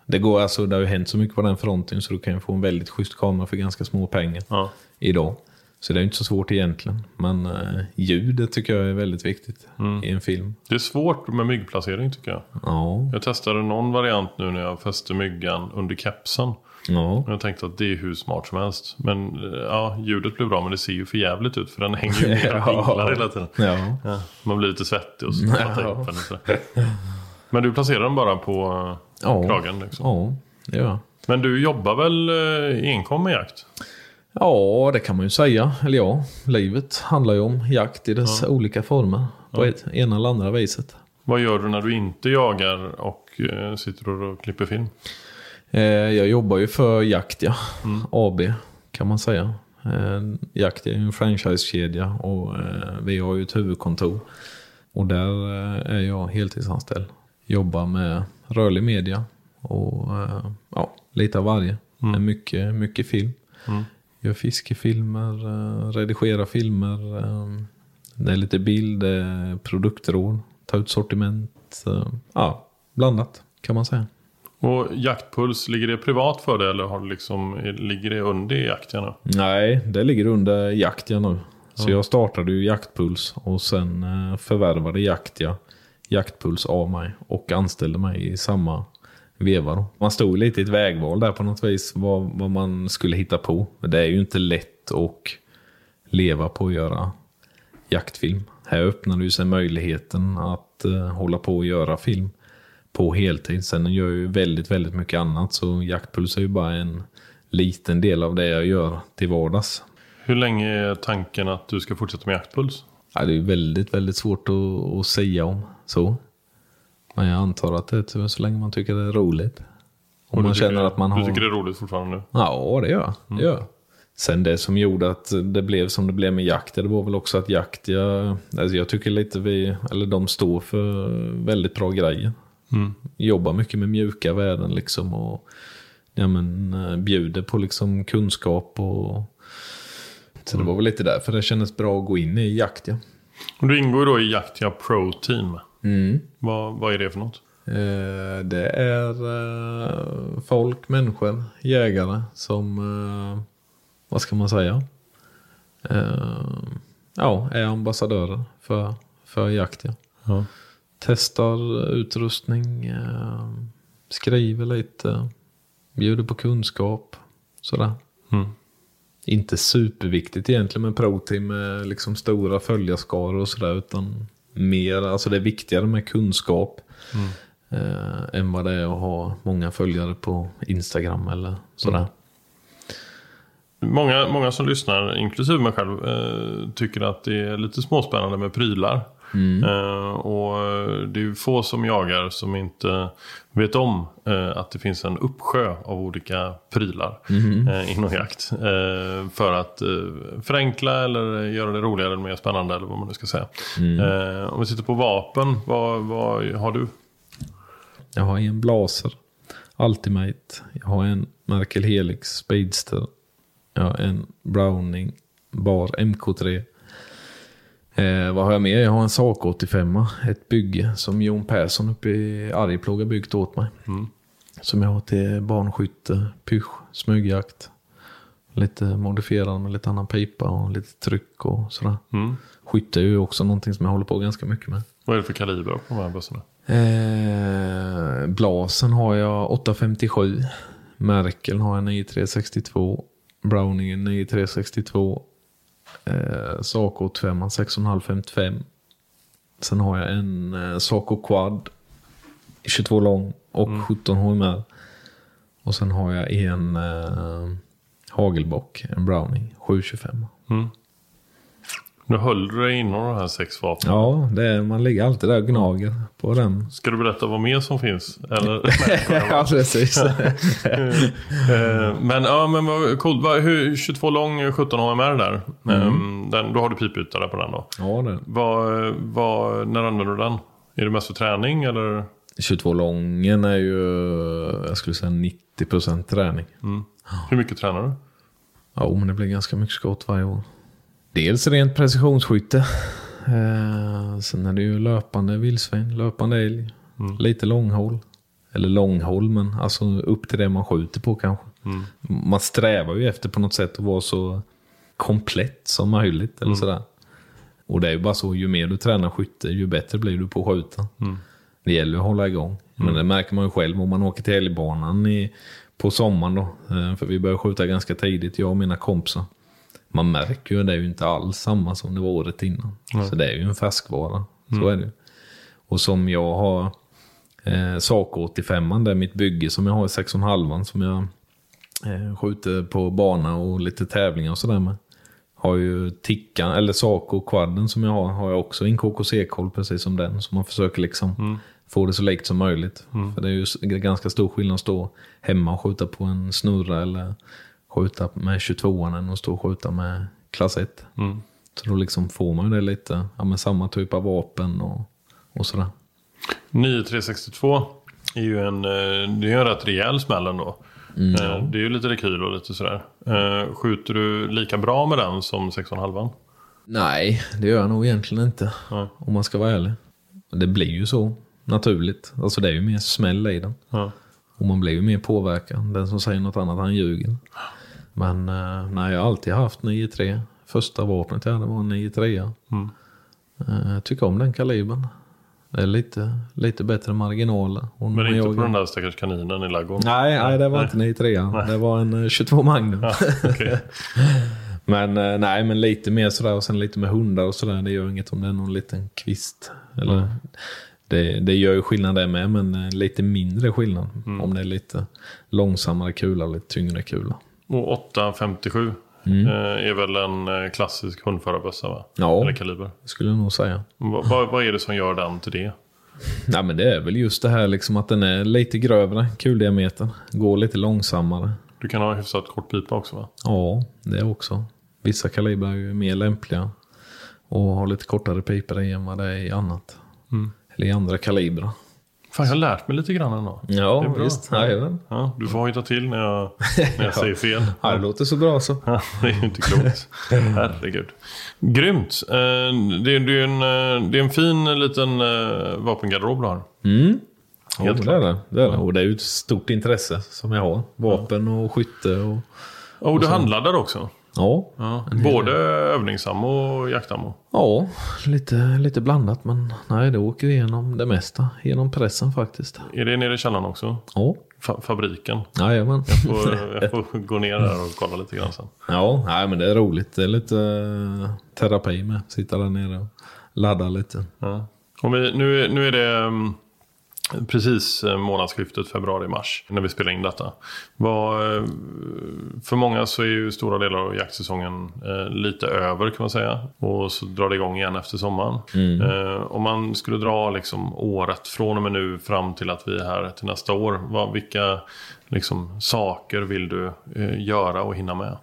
Det går alltså, det har ju hänt så mycket på den fronten så du kan ju få en väldigt schysst kamera för ganska små pengar Ja. idag. Så det är inte så svårt egentligen. Men eh, ljudet tycker jag är väldigt viktigt i en film. Det är svårt med myggplacering tycker jag. Ja, Jag testade någon variant nu när jag fäste myggan under kepsen. ja. Jag tänkte att det är hur smart som helst. Men eh, ja, ljudet blev bra men det ser ju för jävligt ut för den hänger ju ner och dinglar hela tiden. ja. Ja, man blir lite svettig och så ta upp den. Men du placerar den bara på eh, Ja. kragen liksom. Ja, det gör jag. Men du jobbar väl eh, enkom med jakt? Ja, det kan man ju säga. Eller ja, livet handlar ju om jakt i dess olika former. På ett, ena eller andra viset. Vad gör du när du inte jagar och eh, sitter och klipper film? Eh, jag jobbar ju för Jaktia AB kan man säga. Eh, Jaktia är ju en franchisekedja och vi har ju ett huvudkontor. Och där är jag heltidsanställd. Jobbar med rörlig media och eh, ja, lite av varje. Mm. Mycket, mycket film. Gör fiskefilmer, eh, redigerar filmer. Eh, det är lite bild, produktråd, ta ut sortiment. Ja, blandat kan man säga. Och jaktpuls, ligger det privat för dig eller har du liksom, ligger det under jakten nu? Nej, det ligger under Jaktia nu. Så jag startade ju Jaktpuls och sen förvärvade Jaktia Jaktpuls av mig och anställde mig i samma veva. Då. Man stod lite i ett vägval där på något vis, vad, vad man skulle hitta på. Det är ju inte lätt att leva på att göra jaktfilm. Här öppnade ju sig möjligheten att eh, hålla på och göra film på heltid. Sen gör jag ju väldigt, väldigt mycket annat. Så Jaktpuls är ju bara en liten del av det jag gör till vardags. Hur länge är tanken att du ska fortsätta med jaktpuls? Ja, det är väldigt, väldigt svårt att, att säga om så. Men jag antar att det är så länge man tycker det är roligt. Om man känner att man har... Du tycker det är roligt fortfarande? Ja, det gör jag. Det gör jag. Sen det som gjorde att det blev som det blev med jakt, det var väl också att jakt, jag, alltså jag tycker lite vi, eller de står för väldigt bra grejer. Jobbar mycket med mjuka värden liksom och ja, men, eh, bjuder på liksom kunskap och så det var väl lite därför det kändes bra att gå in i jakt. Ja. Och du ingår då i Jaktia Pro Team. Mm. Vad, vad är det för något? Eh, Det är eh, folk, människor, jägare som, eh, vad ska man säga? Ja, är ambassadörer för, för jakt. Ja. Ja. Testar utrustning, skriver lite, bjuder på kunskap, sådär. Mm. Inte superviktigt egentligen med pro-team med liksom stora följarskaror och sådär utan mer, alltså det är viktigare med kunskap eh, än vad det är att ha många följare på Instagram eller sådär. Mm. Många, många som lyssnar, inklusive mig själv, eh, tycker att det är lite småspännande med prylar. Eh, och det är ju få som jagar som inte vet om eh, att det finns en uppsjö av olika prylar eh, inom jakt. Eh, för att eh, förenkla eller göra det roligare eller mer spännande eller vad man nu ska säga. Eh, om vi tittar på vapen, vad, vad har du? Jag har en Blaser, Ultimate. Jag har en Merkel Helix Speedster. Jag har en Browning Bar MK3. Eh, vad har jag mer? Jag har en Sak 85, ett bygge som Jon Persson uppe i Arjeplog har byggt åt mig. Som jag har till barnskytte, pysch, smygjakt. Lite modifierad med lite annan pipa och lite tryck och sådär. Mm. Skytte är ju också någonting som jag håller på ganska mycket med. Vad är det för kaliber på de här bössorna? Eh, blasen har jag 857. Merkel har jag 9362. Browningen 9362. Eh, Saco 85 6555. Sen har jag en eh, Saco Quad 22 lång och 17 HMR. Och sen har jag en eh, Hagelbock, en Browning 725. Nu höll du dig inom de här sex vapnen. Ja, det är, man ligger alltid där och gnager på den. Ska du berätta vad mer som finns? Eller? ja, precis. Eh, men ja, men vad coolt. Vad- Hur, 22 lång, 17 HMR där. Ehm, den, då har du pipyta på den då. ja, det. Vad, vad, när använder du den? Är det mest för träning eller? 22 lången är ju, jag skulle säga 90% träning. Hur mycket tränar du? Ja, men det blir ganska mycket skott varje år. Dels rent precisionsskytte. Eh, sen är det ju löpande vildsvin, löpande älg. Lite långhåll. Eller långhåll, men alltså upp till det man skjuter på kanske. Man strävar ju efter på något sätt att vara så komplett som möjligt. Eller sådär. Och det är ju bara så, ju mer du tränar skytte, ju bättre blir du på att skjuta. Det gäller att hålla igång. Men det märker man ju själv om man åker till älgbanan i, på sommaren då. Eh, För vi börjar skjuta ganska tidigt, jag och mina kompisar. Man märker ju att det är ju inte alls samma som det var året innan. Så det är ju en färskvara. Så är det ju. Och som jag har eh, Saco 85 det är mitt bygge som jag har i 6,5 som jag eh, skjuter på bana och lite tävlingar och sådär med. Har ju tickan, eller Saco quadden som jag har, har jag också en KKC-koll precis som den. Så man försöker liksom få det så likt som möjligt. För det är ju ganska stor skillnad att stå hemma och skjuta på en snurra eller skjuta med 22an än att stå och skjuta med klass 1. Så då liksom får man ju det lite, ja men samma typ av vapen och, och sådär. 9362 är ju en, eh, det är en rätt rejäl smäll ändå. Eh, Det är ju lite rekyl och lite sådär. Eh, Skjuter du lika bra med den som 6,5? Nej, det gör jag nog egentligen inte. Nej. Om man ska vara ärlig. Det blir ju så naturligt. Alltså det är ju mer smäll i den. Ja. Och man blir ju mer påverkad. Den som säger något annat, han ljuger. Men eh, nej, jag har alltid haft 9-3. Första vapnet jag hade var en 9-3. Mm. Eh, Jag tycker om den kalibern. Det är lite, lite bättre marginaler. Och Men inte på jagar- den där stackars kaninen i ladugården? Nej, nej, det var inte 9-3. Det var en eh, 22 Magnum. Okej. Men eh, nej, men lite mer sådär och sen lite med hundar och sådär. Det gör inget om det är någon liten kvist. Eller, det, det gör ju skillnad det med, men eh, lite mindre skillnad. Om det är lite långsammare kula och lite tyngre kula. Och 857 Mm. eh, är väl en eh, klassisk hundförarbössa va? Ja. Eller kaliber. Skulle jag nog säga. Va- Vad, vad är det som gör den till det? Nej men det är väl just det här liksom att den är lite grövre, kuldiametern. Går lite långsammare. Du kan ha hyfsat kort pipa också va? Ja, det också. Vissa kalibrar är ju mer lämpliga. Och har lite kortare pipor i än vad det är i annat. Eller i andra kalibrar. Fan, jag har lärt mig lite grann ändå. Ja, Det är bra. visst. Jajamän. Ja, du får hojta till när jag, när jag säger fel. Ja, det låter så bra så. Ja, det är ju inte klokt. Herregud. Grymt. Eh, Det är, det är, en, eh, det är en fin liten eh, vapengarderob du har. Mm. Ja, Helt det är det. det är det. Och det är ju ett stort intresse som jag har. Vapen och skytte och... Och du handlar där också. Ja, Ja, både övningsammo och jaktammo. ja lite, lite blandat men nej, det åker igenom det mesta. Genom pressen faktiskt. Är det nere i källaren också? Ja, Fa- fabriken. jajamän. Får, jag får gå ner där och kolla lite grann sen. Ja, nej, men det är roligt. Det är lite eh, terapi med. Sitta där nere och ladda lite. Ja. Om vi, nu, nu är det mm, precis eh, månadsskiftet februari-mars när vi spelar in detta. Eh, för många så är ju stora delar av jaktsäsongen eh, lite över kan man säga. Och så drar det igång igen efter sommaren. Eh, om man skulle dra liksom året från och med nu fram till att vi är här till nästa år. Vad, vilka liksom, saker vill du göra och hinna med?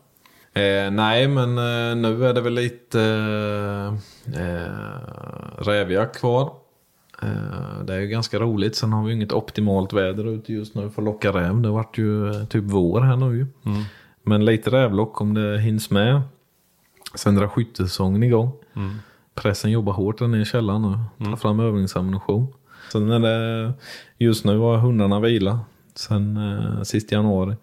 Eh, nej, men eh, nu är det väl lite eh, rävjakt kvar. Eh, det är ju ganska roligt. Sen har vi inget optimalt väder ute just nu för att locka räv. Det vart ju eh, typ vår här nu ju. Men lite rävlock om det hinns med. Sen drar skyttesäsongen igång. Pressen jobbar hårt där nere i källaren nu. Tar fram övningsammunition. Sen är det, just nu har hundarna vila. Sen eh, sist januari.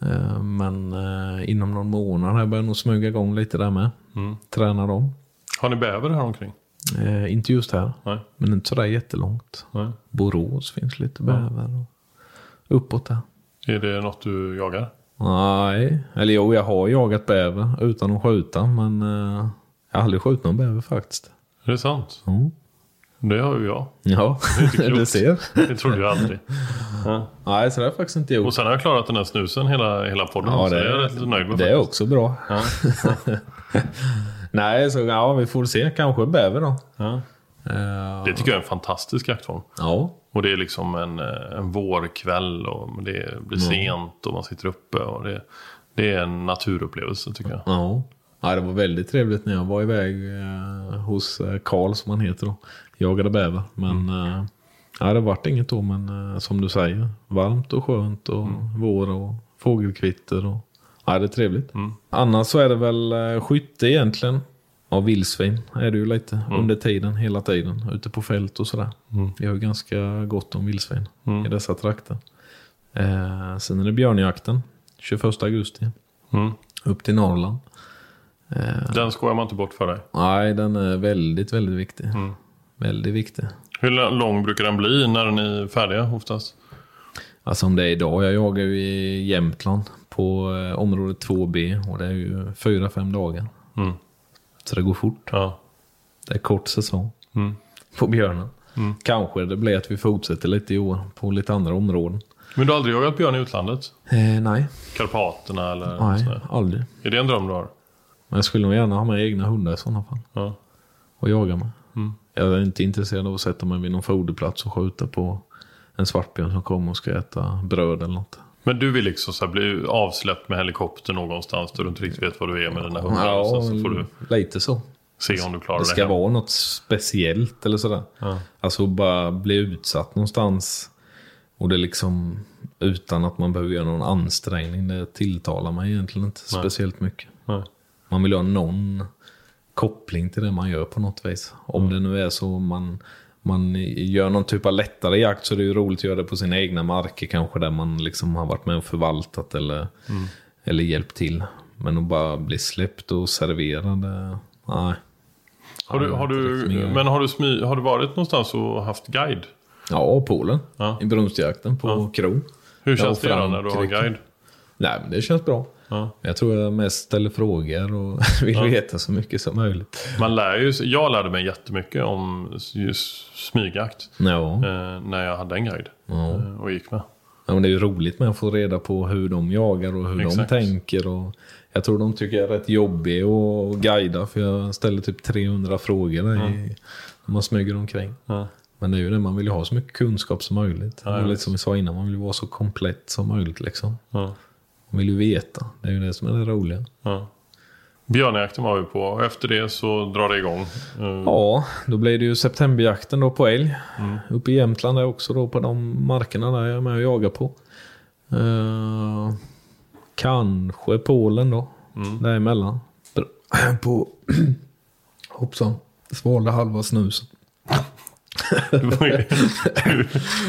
Eh, Men eh, inom någon månad här börjar nog smyga igång lite där med. Träna dem. Har ni bäver här omkring? Eh, inte just här, Nej. men inte sådär jättelångt. Nej. Borås finns lite bäver. Och uppåt där. Är det något du jagar? Nej, eller jo, jag har jagat bäver utan att skjuta. Men eh, jag har aldrig skjutit någon bäver faktiskt. Är det sant? Mm. Det har ju jag. Ja, klokt. du ser. Det trodde jag aldrig. Ja. Nej, så det har jag faktiskt inte gjort. Och sen har jag klarat den här snusen hela, hela podden. Ja, så det, det är jag rätt nöjd med. det är faktiskt. också bra. Ja. Nej, så ja, vi får se. Kanske bäver då. Ja. Eh, Det tycker jag är en fantastisk jaktform. Ja, Och det är liksom en, eh, en vårkväll och det blir sent och man sitter uppe. Och det, det är en naturupplevelse tycker jag. Ja. ja, det var väldigt trevligt när jag var iväg eh, hos eh, Karl som han heter då. Jagade bäver. Men eh, ja, det vart inget då. Men eh, som du säger, varmt och skönt och vår och fågelkvitter. Och, ja, det är trevligt. Annars så är det väl eh, skytte egentligen. Ja, vildsvin är det ju lite under tiden, hela tiden. Ute på fält och sådär. Vi har ju ganska gott om vildsvin i dessa trakter. Eh, sen är det björnjakten, 21 augusti. Mm. Upp till Norrland. Den skojar man inte bort för dig. Nej, den är väldigt, väldigt viktig. Väldigt viktig. Hur lång brukar den bli när ni är färdiga oftast? Alltså om det är idag, jag jagar ju i Jämtland på eh, område 2B och det är ju fyra fem dagar. Mm. Så det går fort. Ja. Det är kort säsong Mm. på björnen. Kanske det blir att vi fortsätter lite i år på lite andra områden. Men du har aldrig jagat björn i utlandet? Eh, nej, Karpaterna eller nej, sådär? aldrig. Är det en dröm du har? Men jag skulle nog gärna ha med egna hundar i sådana fall. Ja. Och jaga med. Mm. Jag är inte intresserad av att sätta mig vid någon foderplats och skjuta på en svartbjörn som kommer och ska äta bröd eller något. Men du vill liksom så bli avsläppt med helikopter någonstans där du inte riktigt vet vad du är med dina hundar. och sen så får du lite så. se om du klarar Det det. ska hem. vara något speciellt eller sådär. Ja. Alltså bara bli utsatt någonstans. Och det liksom utan att man behöver göra någon ansträngning. Det tilltalar mig egentligen inte speciellt mycket. Nej. Man vill ha någon koppling till det man gör på något vis. Om det nu är så man, man gör någon typ av lättare jakt så är det ju roligt att göra det på sina egna marker kanske där man liksom har varit med och förvaltat eller, eller hjälpt till. Men att bara bli släppt och serverad, nej. Har du, Ja, har är du, men har du, smy, har du varit någonstans och haft guide? Ja, Polen. Ja. I brunstjakten på Kro. Hur Ja, känns det då när du har guide? Nej, men det känns bra. Ja. Jag tror jag mest ställer frågor och vill veta så mycket som möjligt. Man lär ju, jag lärde mig jättemycket om just smygjakt Ja, eh, när jag hade en guide ja. eh, och gick med. ja men det är ju roligt med att få reda på hur de jagar och hur Exakt. de tänker. Och jag tror de tycker jag är rätt jobbig att guida för jag ställer typ 300 frågor när man smyger omkring. Ja. Men det är ju det, man vill ju ha så mycket kunskap som möjligt. Ja, lite som vi sa innan, man vill ju vara så komplett som möjligt. Liksom. Ja. Man vill ju veta, det är ju det som är det roliga. Ja. Björnjakten var vi på och efter det så drar det igång. Eh, Ja, då blir det ju septemberjakten då på älg. Mm. Uppe i Jämtland är också då på de markerna där jag är med och jagar på. Eh, kanske Polen då, Mm. däremellan. På... Hoppsan, svalde halva snusen. Du får, du,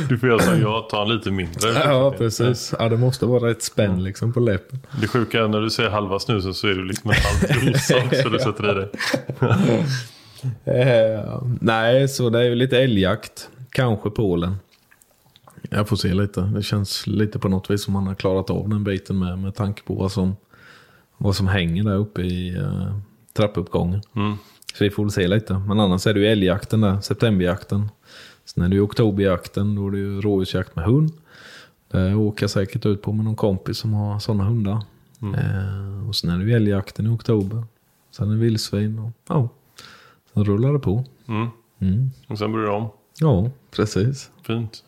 du får göra så här, jag tar en lite mindre. Ja, precis. Ja, det måste vara ett spänn liksom på läppen. Det sjuka är när du säger halva snusen så är det liksom en halv dosa också du sätter i dig. Eh, nej, så det är ju lite älgjakt. Kanske Polen. Jag får se lite. Det känns lite på något vis som man har klarat av den biten med, med tanke på vad som, vad som hänger där uppe i uh, trappuppgången. Mm. Så vi får väl se lite. Men annars är det ju älgjakten där, septemberjakten. Sen är det ju oktoberjakten, då är det ju rådjursjakt med hund. Det åker jag säkert ut på med någon kompis som har sådana hundar. Eh, och sen är det ju älgjakten i oktober. Sen är det vildsvin och ja, sen rullar det på. Mm. Mm. Och sen börjar det om. Ja, precis. Fint.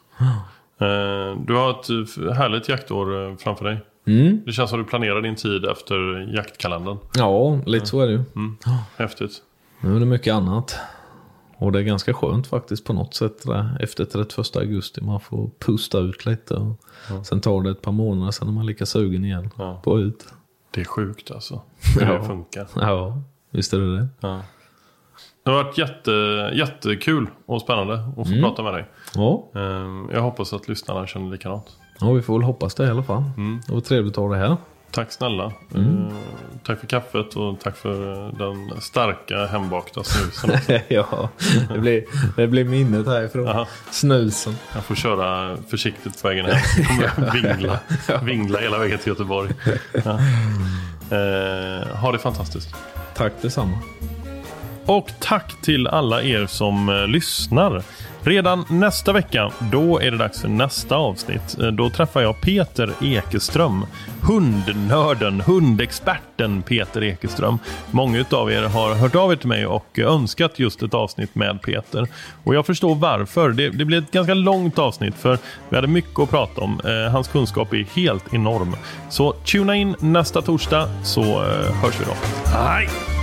Eh, Du har ett eh, härligt jaktår eh, framför dig. Mm. Det känns som du planerar din tid efter jaktkalendern. Ja, lite så är det ju. Häftigt. Nu är det mycket annat. Och det är ganska skönt faktiskt på något sätt där, efter 31 augusti. Man får pusta ut lite. Och Sen tar det ett par månader sen är man lika sugen igen Ja. på ut. Det är sjukt alltså. Hur det Ja. funkar. Ja, visst är det det. Ja. Det har varit jätte, jättekul och spännande att få prata med dig. Ja. Eh, Jag hoppas att lyssnarna känner likadant. ja, vi får väl hoppas det i alla fall. Det var trevligt att ha det här. Tack snälla. Eh, Tack för kaffet och tack för eh, den starka hembakta snusen. ja, det blir, det blir minnet härifrån. Jaha. Snusen. Jag får köra försiktigt på vägen hem. Jag kommer vingla, vingla hela vägen till Göteborg. Ja. Eh, ha det fantastiskt. Tack detsamma. Och tack till alla er som eh, lyssnar. Redan nästa vecka, då är det dags för nästa avsnitt. Eh, då träffar jag Peter Ekeström. Hundnörden, hundexperten Peter Ekeström. Många av er har hört av er till mig och önskat just ett avsnitt med Peter. Och jag förstår varför. Det, det blir ett ganska långt avsnitt för vi hade mycket att prata om. Eh, hans kunskap är helt enorm. Så tuna in nästa torsdag så hörs vi då. Hej!